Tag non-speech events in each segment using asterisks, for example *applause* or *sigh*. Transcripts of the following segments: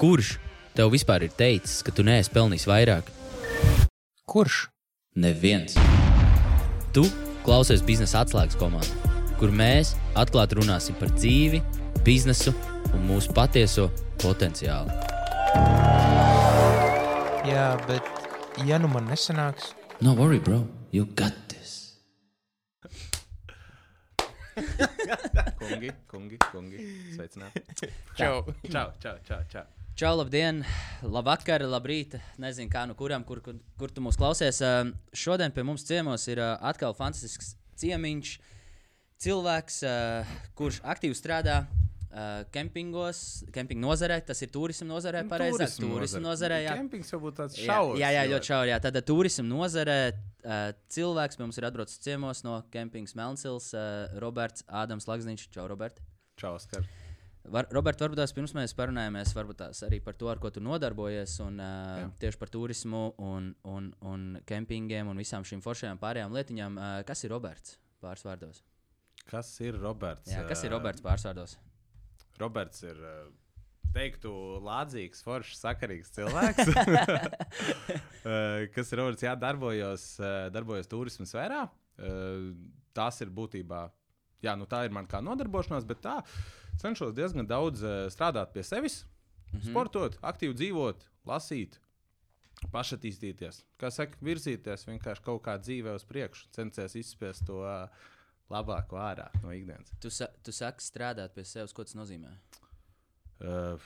Kurš tev vispār ir teicis, ka tu neesi pelnījis vairāk? Kurš? Neviens. Tu klausies biznesa atslēgas komandā, kur mēs atklāti runāsim par dzīvi, biznesu un mūsu patieso potenciālu. Jā, bet ja nu man nesanāks, No worry, bro. You got this. Kungi, kungi, kungi. Sveicināti. čau. Čau, čau, čau. čau. Čau, labdien, labvakar, labrīt. Nezinu, kā nu kuram, kur, kur, kur tu mūs klausies. Uh, šodien pie mums ciemos ir uh, atkal fantastisks ciemiņš, cilvēks, uh, kurš aktīvi strādā. Kempingos, kempinga nozarē, tas ir turisma nozarē, pareizāk. Turisma nozarē, jā. Kempings varbūt tāds Jā, šaurs. jā, jā, ļoti šauri. Jā. Tad turisma nozarē cilvēks pie mums ir atbraucis ciemos no kempinga Melnsils, uh, Roberts Ādams Lagzniņš. Čau, Robert! Čau, Oskar. Var, Robert, varbūt tās pirms mēs parunājamies varbūt tās arī par to, ar ko tu nodarbojies, un uh, Jā. tieši par turismu, un, un, un kempingiem un visām šīm foršajām pārējām lietiņām. Uh, kas ir Roberts pāris vārdos? Kas ir Roberts? Jā, kas ir Roberts pāris vārdos? Roberts ir, eh, teiktu, lādzīgs, foršs, sakarīgs cilvēks. *laughs* Kas ir Roberts? Jā, darbojos, darbojos turismu sfērā. Tas ir būtībā, jā, nu tā ir man kā nodarbošanās, bet tā cenšos diezgan daudz eh, strādāt pie sevis, Mhm. sportot, aktīvi dzīvot, lasīt. Pašattīstīties, kā saka, virzīties vienkārši kaut kā dzīvē uz priekšu, censties izspiest to uh, labāko ārā no ikdienas. Tu, sa tu saki strādāt pie sevis, ko tas nozīmē? Uh,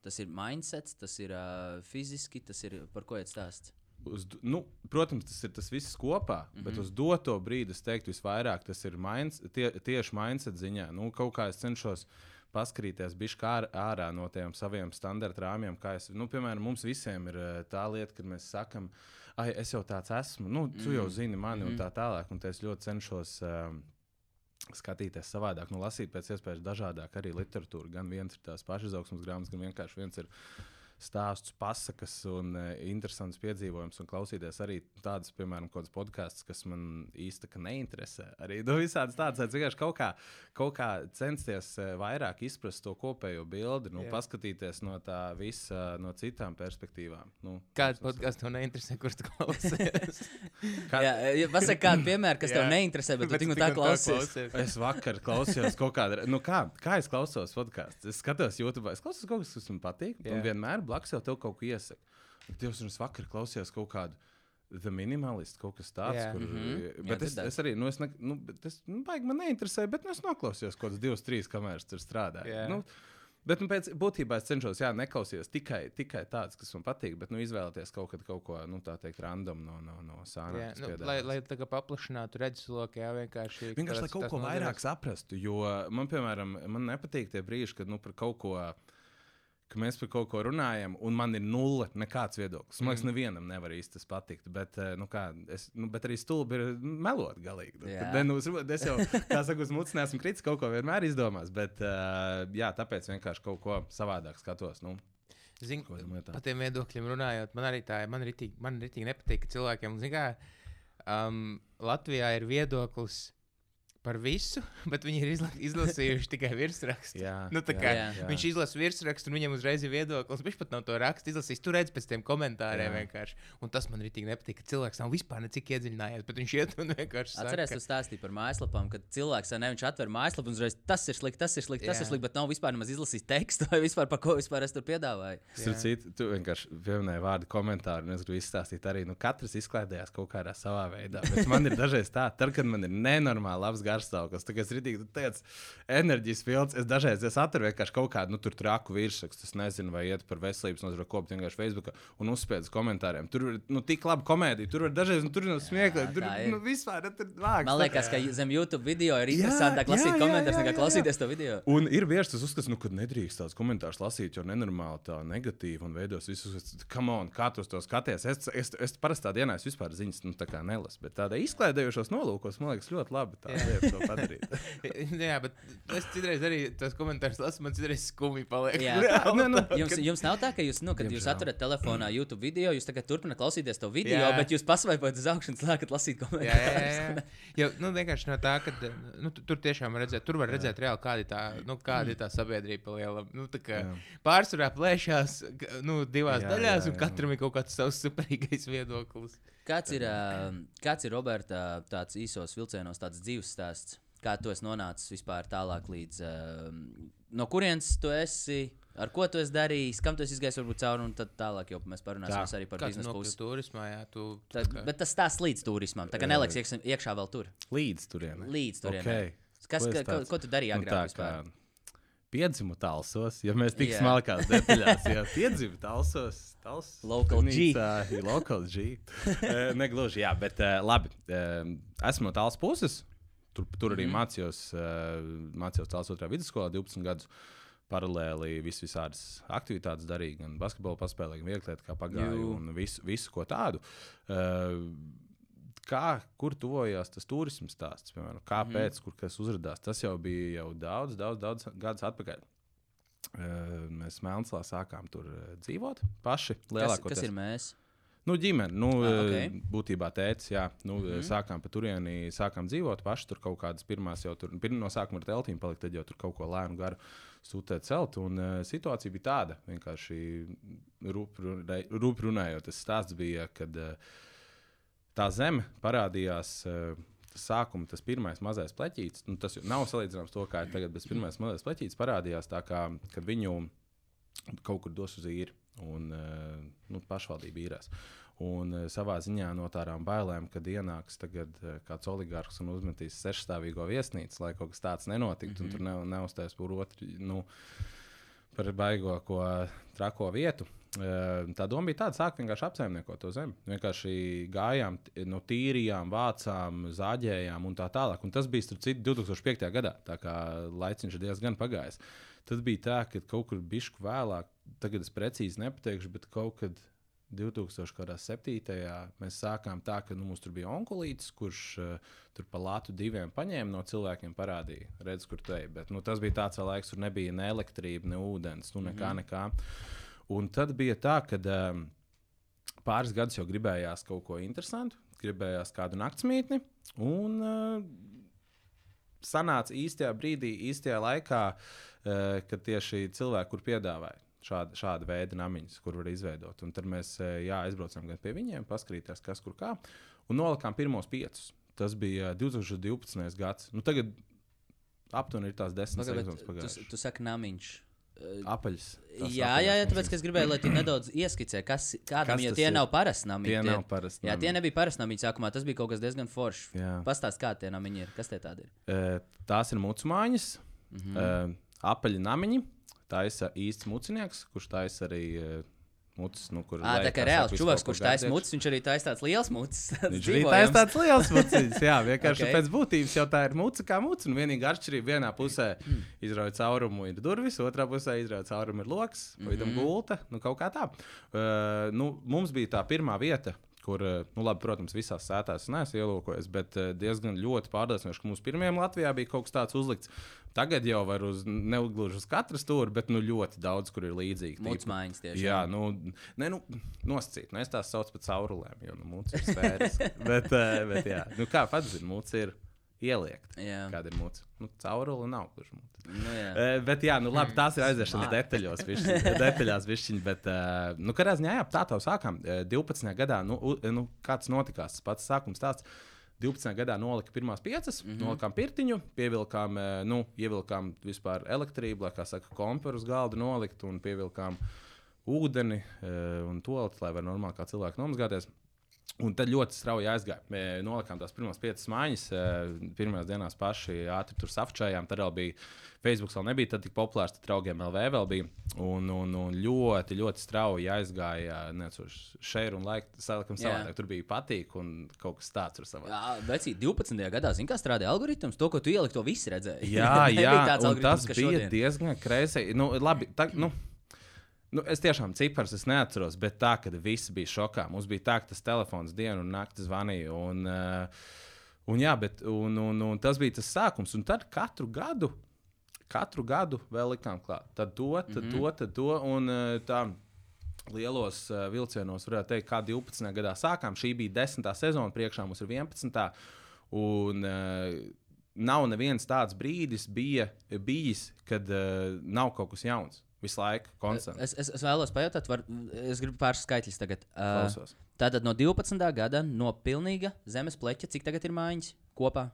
Tas ir mindsets, tas ir uh, fiziski, tas ir par ko iet stāsts. Uz, nu, protams, tas ir tas viss kopā, mm -hmm. bet uz doto brīdi es teiktu, visvairāk tas ir minds, tie, tieši mindset ziņā. Nu, kaut kā es cenšos paskrīties bišķi ār, ārā no tiem saviem standarta rāmjiem. kā Es, nu, piemēram, mums visiem ir eh, tā lieta, kad mēs sakām, ah, es jau tāds esmu, nu, tu jau zini mani mm -hmm. un tā tālāk. Un es ļoti cenšos. Um, skatīties savādāk, nu, lasīt pēc iespējas dažādāk arī literatūru. Gan viens ir tās pašizaugsmes grāmatas, gan vienkārši viens ir stāsts, pasakas un uh, interesants piedzīvojums, un klausīties arī tādas, piemēram, kādas podkāstus, kas man īstenībā neinteresē. Arī nu, visādas tādas, lai vienkārši kaut kā, kaut kā censties uh, vairāk izprast to kopējo bildi, nu, Jā. paskatīties no tā visa, no citām perspektīvām. Nu, Kāds podkāsts tev neinteresē, kurš tu klausies? *laughs* Kā- Jā, ja pasaka kādu piemēru, kas tev neinteresē, bet, bet tu tik un tā klausies. Es vakar klausījos kaut kādā, nu kā, kā es klausos podkāstu. Es skatos YouTube, es klausos kaut kas, kas man patīk. Un vienmēr blakus jau tev kaut ko iesaka. Dievs, un es vakar klausījos kaut kādu. The minimalist, kaut kas tāds. Jā. Kur, mm Jā, bet es, dzirdēju. es arī, nu, es, ne, nu, bet es nu, baigi man neinteresēju, bet nu, es noklausījos kaut kādas divas, trīs kameras tur strādāju. Jā. Nu, bet nu, pēc būtībā es cenšos, jā, neklausīties tikai, tikai tāds, kas man patīk, bet nu, izvēlēties kaut, kad, kaut ko, nu, tā teikt, random no, no, no sānām. Jā, kas nu, lai, lai tā kā paplašinātu redzesloku, jā, vienkārši. Vienkārši, lai tas- kaut ko vairāk saprastu. Jo man, piemēram, man nepatīk tie brīži, kad nu, par kaut ko. Ka mēs par kaut ko runājam, un man ir nulle, nekāds viedoklis. Man liekas, Mm. nevienam nevar īsti tas patikt. Bet, eh, nu, kā, es, nu, bet arī stulbi ir melot galīgi. Nu, Jā. tad nu, es, jau, kā saka, uz mutes neesmu kritis, kaut ko vienmēr izdomās. Bet, uh, jā, tāpēc vienkārši kaut ko savādāk skatos. Nu, Zin, Ko domājat tā? par tiem viedokļiem runājot, man arī tā ir. Man man ritīgi nepatīk, ka cilvēkiem, zin, kā, um, Latvijā ir viedoklis par visu, *laughs* bet viņi ir izla izlasījuši tikai virsrakstu. jā, Nu, tā kā Jā. Viņš izlasa virsrakstu, un viņam uzreiz ir viedoklis. Viņš pat nav to rakstis izlasījis. Tur redz pēc tiem komentāriem Jā. vienkārši. Un tas man ritīgi nepatīk, ka cilvēks nav vispār necik iedziļinājies, bet viņš iet un vienkārši Atcerieties, tu stāstīji par mājaslapām, kad cilvēks ne, atver mājaslapu un uzreiz tas ir slikti, tas ir slikti, tas Jā. ir slikti, bet nav vispār nemaz izlasījis tekstu *laughs* vai vispār par ko vispār es tur piedāvāju. Citu, tu vienkārši pieminēji vārdu komentāru, un es gribu izstāstīt arī, nu, katrs izklaidējās kaut kādā savā veidā. Bet man ir dažreiz tā, tad, kad man ir nenormāli labs garstāvoklis, tad, kad es ritīgi tāds enerģijas pilns, es dažreiz es atveru vienkārši kaut kādu, nu, tur traku virsrakstu, es nezinu, vai iet par veselības nozaru kopu vienkārši Facebookā un uzspēju uz komentāriem. Tur ir, nu, tik labi komēdija, tur var dažreiz, nu, tur ir no smieklīgi, tur, tā ir. nu, vispār, nu, tur vāks. Man liekas, ka zem YouTube video ir interesantāk lasīt komentārus nekā klausīties to video. Un ir bieži tas uzskats, nu, ka nedrīkst tādus komentārus lasīt, jo nenormāli tā negatīvi un veidos visus, kam on, kā tu to skaties. Es, es, es parasti tādā dienā es vispār ziņas nu, tā kā nelasu, bet tādā izklaidējušos nolūkos man liekas ļoti labi. Tā Jā. Ir nevarēju to padarīt. *laughs* Jā, bet es citreiz arī tos komentārus lasu, man citreiz skumji paliek. Jā. *laughs* Reāli nu, tā, Jums, jums nav tā, ka jūs, nu, kad jūs Diemžēl. atverat telefonā YouTube video, jūs tagad turpināt klausīties to video, Jā. bet jūs pasvaipojat uz augšu un sākat lasīt Jā, jā, komentārus. jā, jā. Jo, nu, vienkārši no tā, ka nu, tu- tur tiešām redzēt, tur var redzēt reāli, kāda ir tā, nu, kāda ir tā sabiedrība liela. Nu, tā kā Jā. pārsvarā plēšās nu, divās Jā, daļās, jā, un jā. katram ir kaut kāds savs superīgais viedoklis. Kāds ir, kāds ir Roberta tāds īsos vilcienos, tāds dzīves stāsts? Kā tu esi nonācis vispār tālāk līdz, no kurienes tu esi, ar ko tu esi darījis, kam tu esi izgājis varbūt cauri, un tad tālāk jau mēs parunāsim Tā. arī par biznesa pusi. turismā, jā, tu. Tad, bet tas stāsts līdz turismam, tā kā neliks iekš- iekšā vēl tur. Līdz turienei. Līdz turienei. Okay. Kas, ka, ko, ko tu darīji Nu, agrāk tā vispār? kā Piedzimu talsos, ja mēs tik Jā. smalkās *laughs* detaļās, jau piedzimu talsos. Tals, Local G. G. Local G. *laughs* Eh, Negluži, jā, bet uh, labi. Uh, esmu no tāls puses. Tur, tur arī mm. mācījos, uh, mācījos tāls otrā vidusskolā, 12 gadus. Paralēli vis visādas aktivitātes darīju, gan basketbolu paspēlēju, gan viegli kā pagāju, Jū. un visu, visu ko tādu. Uh, kā, kur tuvojās tas turisms stāsts, piemēram, kāpēc, mm. kur kas uzrādījās. Tas jau bija jau daudz, daudz, daudz gadus atpakaļ. Uh, mēs Melnslā sākām tur uh, dzīvot paši. Kas, Lielākoties. kas ir mēs? Nu, ģimene, nu, Ah, ok. okay. būtībā tēvs, jā, nu, mm. -hmm. sākām pa turieni, sākām dzīvot paši. Tur kaut kādas pirmās jau tur, pirmā no sākuma ar teltīm palika, tad jau tur kaut ko lēnu garu sūtīt celt. Un uh, situācija bija tāda, vienkārši rūp runājot, tas stāsts bija, kad uh, tā zeme parādījās. Uh, Tas sākuma, tas pirmais mazais pleķītis, nu, tas nav salīdzināms to, kā ir tagad, bet pirmais mazais pleķītis parādījās tā, kā, kad viņu kaut kur dos uz īri un uh, nu, pašvaldība īrēs. Un uh, savā ziņā no tādām bailēm, kad ienāks tagad, kāds oligārks un uzmetīs sešstāvīgo viesnīcu, lai kaut kas tāds nenotiktu, mm -hmm. un tur ne, neuztais par otru, nu, par baigo ko trako vietu. Uh, tā doma bija tāda, sākt vienkārši apsaimniekot to zemi. Vienkārši gājām, nu, tīrījām, vācām, zāģējām un tā tālāk. Un tas bija citu 2005. gadā, tā kā laiciņš ir diezgan pagājis. Tad bija tā, ka kaut kur bišku vēlāk, tagad es precīzi nepateikšu, bet kaut kad 2007. mēs sākām tā, ka nu, mums tur bija onkulīts, kurš uh, tur pa latu diviem paņēma no cilvēkiem, parādīja, redz, kur te ir. Bet nu, tas bija tāds laiks, kur nebija ne elektrība, ne ūdens, nu nekā, Mhm. nekā. Un tad bija tā, ka um, pāris gadus jau gribējās kaut ko interesantu, gribējās kādu naktsmītni. Un uh, sanāca īstajā brīdī, īstajā laikā, uh, kad tieši cilvēki, kur piedāvāja šādu, šādu veidu namiņus, kur var izveidot. Un tad mēs jā, aizbraucām gan pie viņiem, paskatīties, kas kur kā, un nolikām pirmos piecus. Tas bija 2012. gads. Nu, tagad aptuveni ir tās desmit sezonas bet tu, pagājušas. tu saki namiņš. Apaļs. Jā, jā, jā, tāpēc es gribēju, lai tu nedaudz ieskicē, kas kādam, Kas jo tie ir? nav parasti namiņi. Tie nav parasti. Jā, tie nebija parasti namiņi sākumā, tas bija kaut kas diezgan foršs. Pastāst, kā tie namiņi ir, kas tie tādi ir. Eh, Tās ir mucu mājas, Mhm. mm -hmm. apaļi namiņi. Tā ir īsts mucinieks, kurš taisa arī uh, mucus. Nu, kur Ā, tā kā reāls čuvaks, kurš taisa mucis, viņš arī taisa tāds liels tāds *laughs* Viņš arī taisa tāds liels mucis. Jā, vienkārši Ok. okay. pēc būtības jau tā ir muca kā muca. Un vienīgā atšķirība vienā pusē Hmm. izrauj caurumu ir durvis, otrā pusē izrauj caurumu ir lokus, vai tam Mhm. gulta. Nu, kaut kā tā. Uh, nu, mums bija tā pirmā vieta. Kur, uh, nu, labi, protams, visās sētās es neesmu ielūkojis, bet uh, diezgan ļoti pārliecinoši, ka mums pirmajam Latvijā bija kaut kas tāds uzlikts. Tagad jau var uz, neugluži uz katru stūri, bet nu, ļoti daudz, kur ir līdzīgi. Mājiņas tieši. Jā, nu, ne, nu nosacīt. Nu, es tās saucu par caurulēm, jo nu, mūcis ir sfēras. *laughs* bet, uh, bet, jā, nu, kā pats zina, mūcis ir ieliekt. jā. Kāda ir mūcis? Nu, caurule nav gluži mūcis. Nu, jā. Uh, *laughs* bet, jā, nu, labi, tās ir aiziešanas detaļos, višķiņ, *laughs* detaļās, višķiņ, bet, uh, nu, kādā ziņā, jā, tā jau sākām. Uh, 12. gadā, nu, u, nu, kāds notikās, tas pats sākums tāds. 12. gadā nolika pirmās piecas, mm -hmm. nolikām pirtiņu, pievilkām, eh, nu, ievilkām vispār elektrību, lai, kā saka, komperu uz galda nolikt un pievilkām ūdeni eh, un to, lai var normāli kā cilvēki nomazgāties. Un tad ļoti strauji aizgāja. Mēs nolikām tās pirmās piecas mājas. eh, Pirmās dienās paši ātri tur safčējām. Tad vēl bija Facebook, vēl nebija tik populārs, tad draugiem LV vēl bija. Un, un, un ļoti, ļoti strauji aizgāja. Šeit un laikam salikam savādāk. Tur bija patīk un kaut kas tāds ar savādāk. Jā, vecī, 12. gadā, zini, kā strādāja algoritms. To, ko tu ieliki, to visi redzēja. Jā, *laughs* jā tas bija šodien. diezgan kreisi. Nu, labi, tā, nu, nu, es tiešām ciparus es neatceros, bet tā, ka visi bija šokā. Mums bija tā, ka tas telefons dienu un nakti zvanīja. Un, uh, Un, jā, bet, un, un, un tas bija tas sākums. Un tad katru gadu, katru gadu vēl likām klāt. Tad to, tad mm -hmm. to, tad to. Un eh, tā lielos uh, vilcienos varētu teikt, kā 12. gadā sākām. Šī bija 10. sezona, priekšā mums ir 11. Un nav neviens tāds brīdis bija, bijis, kad uh, nav kaut kas jauns. Visu laiku, konstants. Es, es, es vēlos pajautāt, var, es gribu pāris skaitļus tagad. Uh, Klausos. tātad no 12. gada, no pilnīga zemes pleķa, cik tagad ir mājiņas kopā?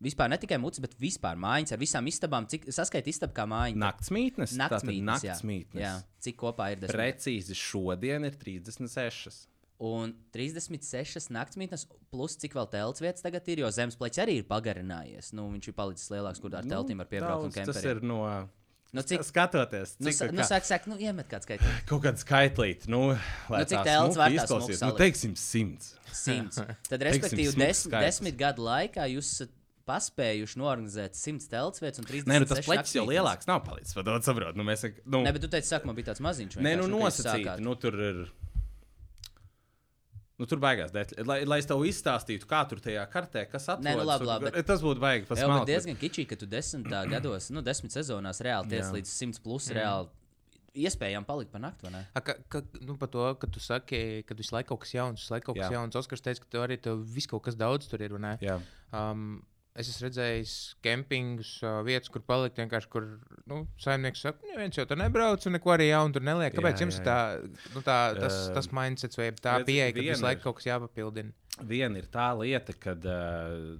Vispār ne tikai mucis, bet vispār mājiņas ar visām istabām. Cik saskaita istabu kā mājiņa? Naktsmītnes. Naktsmītnes, jā. naktsmītnes. Jā, cik kopā ir desmit? Precīzi šodien ir 36. Un 36 naktsmītnes, plus cik vēl telts vietas tagad ir, jo zemes pleķis arī ir pagarinājies. Nu, viņš ir palicis lielāks, kur ar teltīm var piebraukt Nu, daudz Tas ir no. Nu, cik- skatoties, Nu, cik sa- nu, sāk, sāk, nu, iemet kāds skaitlis. kaut kāda skaitlīte, nu, lai Nu, cik tā telts smuki var izklausītos. Nu, teiksim, simts. Simts. *laughs* Tad, respektīvi, smuks des, skaitlis. desmit gadu laikā jūs esat paspējuši norganizēt 100 telts vietas un 30 Nē, nu, tas pleķis jau lielāks nav palicis. Vadot, saprot, nu, mēs, nu, Nē, bet tu teici, sākumā bija tāds maziņš. Nē, nu, nosacīti. Nu, tur ir. Nu, tur beigās, lai, lai es tev izstāstītu, kā tur tajā kartē, kas atrodas. Nē, nu, labi, labi, bet- Tas būtu baigi. Jā, bet diezgan kičīgi, ka tu desmitā *clears throat* gados, nu, desmit sezonās reāli tiec līdz 100 plus reāli. Iespējams, palikt par nakti? A, ka, ka, nu, par to, ka tu saki, ka visu laiku kaut kas jauns, visu laiku kaut kas Jā. jauns. Oskars teica, ka tev arī tev viss kaut kas daudz tur ir. vai ne? Jā, Um, es esmu redzējis kempingus, uh, vietas, kur palikt vienkārši, kur nu, saimnieks saka, ka viens jau tur nebrauc un neko arī jaunu tur neliek. Kāpēc Jā, jums jā, tā, nu, tā, tas, Um, tas mindsets vai tā pieeja, ka visu laiku kaut kas jāpapildina? viena ir tā lieta, kad uh,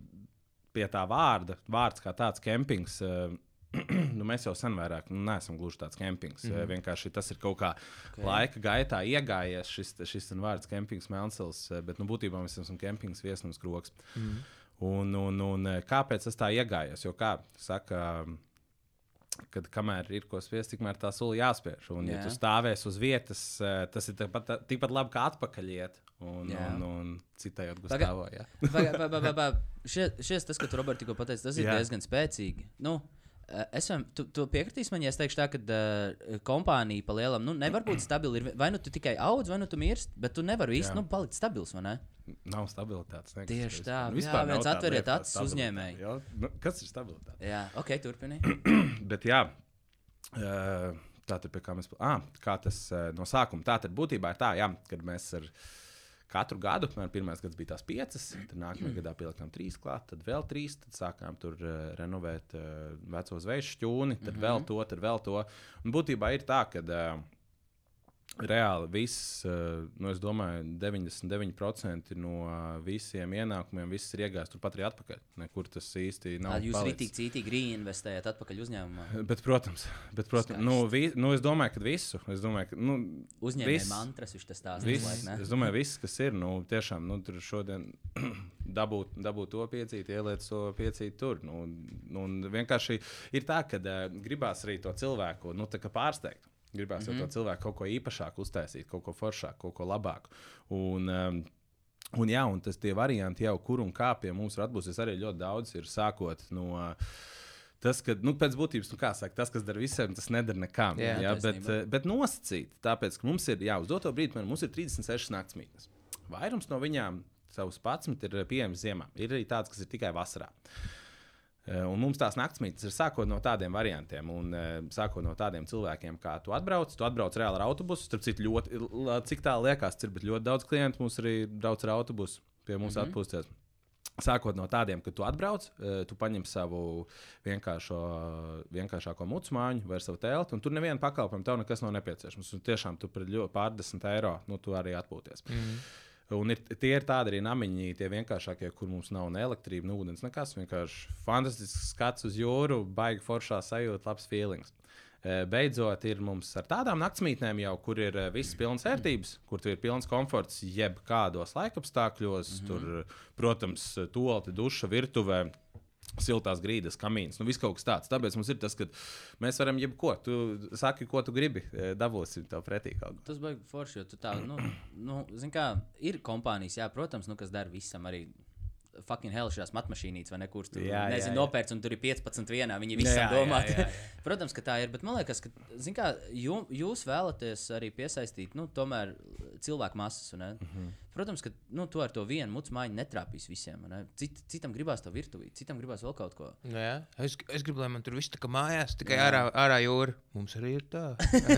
pie tā vārda, vārds kā tāds kempings. Uh, *clears throat* nu, mēs jau sen vairāk nu, neesam gluži tāds kempings. Mm -hmm. Vienkārši tas ir kaut kā okay. laika gaitā iegājies šis, šis vārds kempings eh, bet nu, būtībā mēs esam kempings viesnums kroks. Mm -hmm. Un, un, un eh, kāpēc tas tā iegājies? Jo kā saka. Kad kamēr ir ko spiest, tikmēr tā sula jāspiež. Un, ja Jā. tu stāvēsi uz vietas, eh, tas ir tikpat, tikpat labi kā atpakaļ iet. Un, Jā. un, un citai jā. Šis tas, ko tu Roberts tikko pateici, tas ir Jā. diezgan spēcīgi. Nu, eh, es vam, tu, tu piekritīsi man, ja es teikšu tā, ka uh, kompānija pa lielam nu, nevar būt stabila. Ir Vai nu tu tikai audz, vai nu tu mirsti, bet tu nevari īsti nu, palikt stabils? Nav stabilitātes. nekas. Tieši tā. Vispār- Jā, viens atveriet acis uzņēmēji. Nu, kas ir stabilitāte? Jā, ok, turpini. *clears throat* Bet jā, eh, tā tad kā mēs. Ah, kā tas eh, no sākuma. Tā tad būtībā ir tā, jā, kad mēs ar katru gadu, piemēram, pirmais gads bija tās piecas, tad nākamajā gadā pielikām trīs klāt, tad vēl trīs, tad sākām tur uh, renovēt uh, veco zveju šķūni, tad mm -hmm. vēl to, tad vēl to. Un būtībā ir tā, ka. Uh, Reāli viss, eh, nu, es domāju, 99% no eh, visiem ienākumiem viss ir iegājis turpat arī atpakaļ. Nekur tas īsti nav. Tad jūs rītīgi, cītīgi reinvestējat atpakaļ uzņēmumā. *laughs* Bet, protams, bet, protams nu, vi, nu, es domāju, ka visu. Es domāju, ka nu, Uzņēmēji viss- mantras, viņš tas viss, es domāju, viss, kas ir, nu, tiešām nu, tur šodien *clears throat* dabūt, dabūt to piecīt, ieliec to piecīt tur. Nu, nu, vienkārši ir tā, ka uh, gribās arī to cilvēku nu, tā pārsteigt. Gribās mm -hmm. to cilvēku kaut ko īpašāku uztaisīt, kaut ko foršāku, kaut ko labāku. Un, um, Un, jā, un tas tie varianti jau, kur un kā pie mums var atbūsties, arī ļoti daudz ir sākot no. uh, Tas, ka, nu, pēc būtības, nu, kā saka, tas, kas dara visiem, tas nedara nekam. Jā, jā, bet, eh, bet nosacīt, tāpēc, ka mums ir, jā, uz doto brīdi, man, mums ir 36 naktsmītnes. Vairums no viņām, savus 11, ir pieejamas ziemā. Ir arī tādas, kas ir tikai vasarā. Eh, Un mums tās naktsmītnes ir sākot no tādiem variantiem, un uh, sākot no tādiem cilvēkiem, kā tu atbrauc. Tu atbrauc reāli ar autobusu. Starp citu, ļoti, cik tālu liekas, ir, bet ļoti daudz klientu mums arī brauc ar autobusu pie mums mm -hmm. atpūsties. Sākot no tādiem, ka tu atbrauc, eh, tu paņem savu vienkāršo, vienkāršāko mucu mājiņu vai savu telti, un tur neviena pakalpojuma tev nekas nav nepieciešams. Un tiešām tu par ļoti pārdesmit eiro nu, tu arī atpūties. Mm. Un ir, tie ir tādi arī namiņi, tie vienkāršākie, kur mums nav ne elektrība, ne ūdens, nekas. Vienkārši fantastisks skats uz jūru, baigi foršā sajūta, labs feelings. Eh, Beidzot, ir mums ar tādām naktsmītnēm, jau, kur ir eh, visas pilnas vērtības, kur ir pilns komforts, jebkādos laikapstākļos. Mm -hmm. Tur, protams, tolti, duša, virtuvē. Siltās grīdas, kamīns, nu viss kaut kas tāds. Tāpēc mums ir tas, ka mēs varam jebko. Tu saki, ko tu gribi, eh, dabūsim tev pretī kaut ko. Tas baigs forši, jo tu tā, nu, nu zini, kā ir kompānijas, jā, protams, nu, kas dara visam arī. Fucking hell, šīs matmašīnītes, vai ne? Kurš tur Jā, jā, nezinu, jā. nopērts, un tur ir 15 vienā. Viņi visam Jā, jā, domā. jā, jā. *laughs* Protams, ka tā ir. Bet man liekas, ka zin kā, jū, jūs vēlaties arī piesaistīt nu, tomēr cilvēku masas. Mm Mhm. -hmm. Protams, ka nu, tu ar to vienu mucu mājiņu netrāpīs visiem. Ne? Cit, citam gribās to virtuvī, citam gribās vēl kaut ko. Nu Jā, es, es gribu, lai man tur viss tā kā mājās, tikai Jā. ārā, ārā jūra. Mums arī ir tā.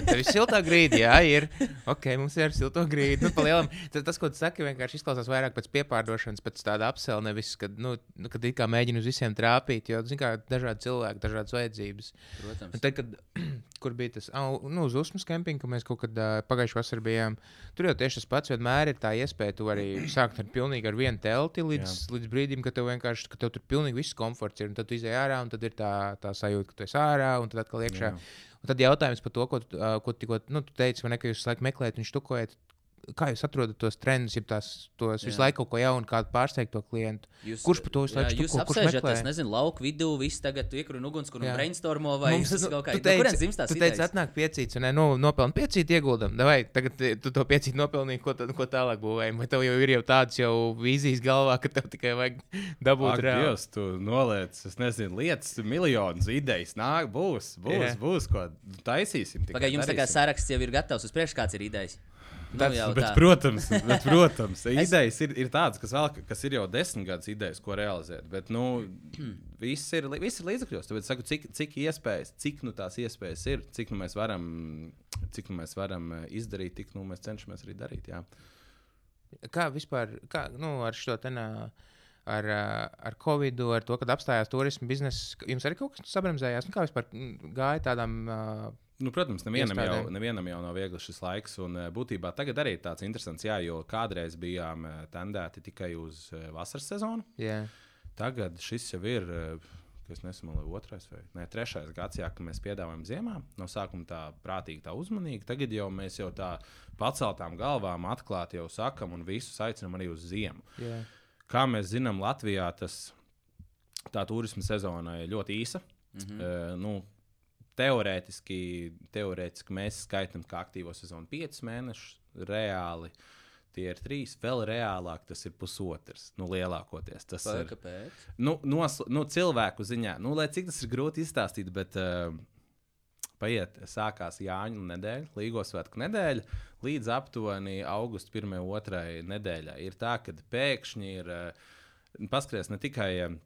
Tev ir siltā grīda, jā, ir. Ok, mums ir silta grīda. Nu, tas, ko tu saki, vienkārši izklausās vairāk pēc piepārdošanas, pēc tāda apsela, nevis, kad, nu, nu, kad it kā mēģina uz visiem trāpīt, jo, zin kā, dažādi cilvēki, dažādas vajadzības. Protams. Un Tad, kad, kur bija tas, au, nu, uz Usmas kempinga, kur mēs kaut kad uh, pagājušajā vasarā bijām, tur jau tieši tas pats vienmēr ir tā iespēja. Tu vari *clears throat* sākt ar pilnīgi ar vienu telti līdz, līdz brīdim, kad tev vienkārši, ka tev tur pilnīgi viss komforts ir. Un tad tu izej ārā, un tad ir tā, tā sajūta, ka tu esi ārā, un tad atkal iekšā. Jā. Un tad jautājums par to, ko, tu, uh, ko tikko nu, tu teici, vai ne, ka jūs laiku meklējat un štukojat. Kā jūs atrodat tos trendus, ja tās tos visu laiku kaut ko jaunu, kādu pārsteigto klientu? Jūs, Kurš par to visu laiku Jūs štuko? Kurš apsēžaties, nezinu, lauku vidū, viss tagad iekruna ugunskura un brainstormo vai Mums, jūs nu, kaut kā tu no kurienes teici- dzimst tās Tu teici, atnāk piecīts, un nu, nopelni piecīt ieguldam. Vai tagad eh, tu to piecīt nopelnīji, ko, tad, ko tālāk būvēji? Vai tev jau ir jau tāds jau vīzijas galvā, ka tev tikai vajag dabūt reāli? Dievs, tu noliec, es nezinu, lietas, miljonus idejas. Nāk, būs, būs, Jā. būs ko taisīsim. tikai Pagaidām, jums tā kā saraksts jau ir gatavs uz priekšu, kāds ir idejas. Nu, Tas- jau Bet, protams, bet, *laughs* protams idejas ir, ir tādas, kas, vēl, kas ir jau desmit gadus idejas, ko realizēt. Bet nu, *clears throat* viss, ir, viss ir līdzekļos. Tāpēc, saku, cik, cik iespējas, cik nu, tās iespējas ir, cik nu, mēs varam, cik nu, mēs varam eh, izdarīt, tik nu, mēs cenšamies arī darīt. Jā. Kā vispār, kā, nu, ar šo nā, ar, ar Covid, ar to, kad apstājās turisma biznesa, jums arī kaut kas sabremzējās? Nu, kā vispār gāja tādām ā, Nu, protams, nevienam jau, nevienam jau nav viegli šis laiks. Un, eh, būtībā tagad arī ir tāds interesants, jā, jo kādreiz bijām eh, tendēti tikai uz eh, vasaras sezonu. jā, Tagad šis jau ir, kas nesamala, otrais vai ne, trešais gads, jā, ka mēs piedāvājam ziemā. No sākuma tā prātīgi, tā uzmanīgi. Tagad jau mēs jau tā paceltām galvām atklāti jau sakam un visus aicinām arī uz ziemu. jā. Kā mēs zinām, Latvijā tas, tā turisma sezona ir ļoti īsa. Mm. -hmm. nu, teorētiski, teorētiski mēs skaitām, ka aktīvo sezonu 5 mēnešus, reāli tie ir 3, vēl reālāk tas ir pusotrs. Nu, lielākoties tas Vai ir. kāpēc? Nu, nosl, nu, cilvēku ziņā, nu, lai cik tas ir grūti izstāstīt, bet uh, paiet, sākās Jāņu nedēļa, Līgo svētku nedēļa, līdz aptuveni augusta 1. un 2. nedēļai. Ir tā, ka pēkšņi ir uh, paskatās ne tikai. Uh,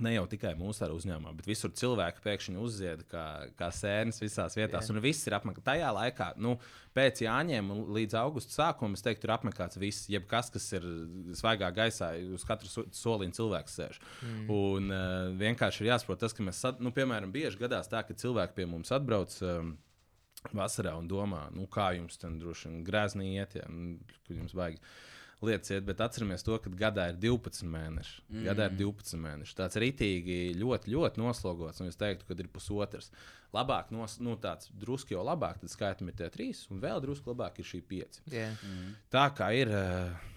Ne jau tikai mūsu uzņēmumā, bet visur cilvēki pēkšņi uzzied, kā, kā sēnes visās vietās. Jā. Un viss ir apmeklēts. Tajā laikā, nu, pēc Jāņiem līdz augusta sākumam, es teiktu, ir apmeklēts viss, jebkas, kas ir svaigā gaisā, uz katru so- soliņu cilvēks sēž. Mm. Un uh, vienkārši ir jāsaprot tas, ka mēs, nu, piemēram, bieži gadās tā, ka cilvēki pie mums atbrauc. Um, Vasarā un domā, nu, kā jums tur droši vien grēznī iet, ja nu, kur jums vajag lietas iet, bet atceramies to, ka gadā ir 12 mēneši. Mm. Gadā ir 12 mēneši. Tāds rītīgi ļoti, ļoti noslogots, un es teiktu, ka ir pusotrs. Labāk, nos, nu, tāds drusku jau labāk, tad skaitam ir tie trīs, un vēl drusku labāk ir šī pieci. jā. Tā kā ir. Uh,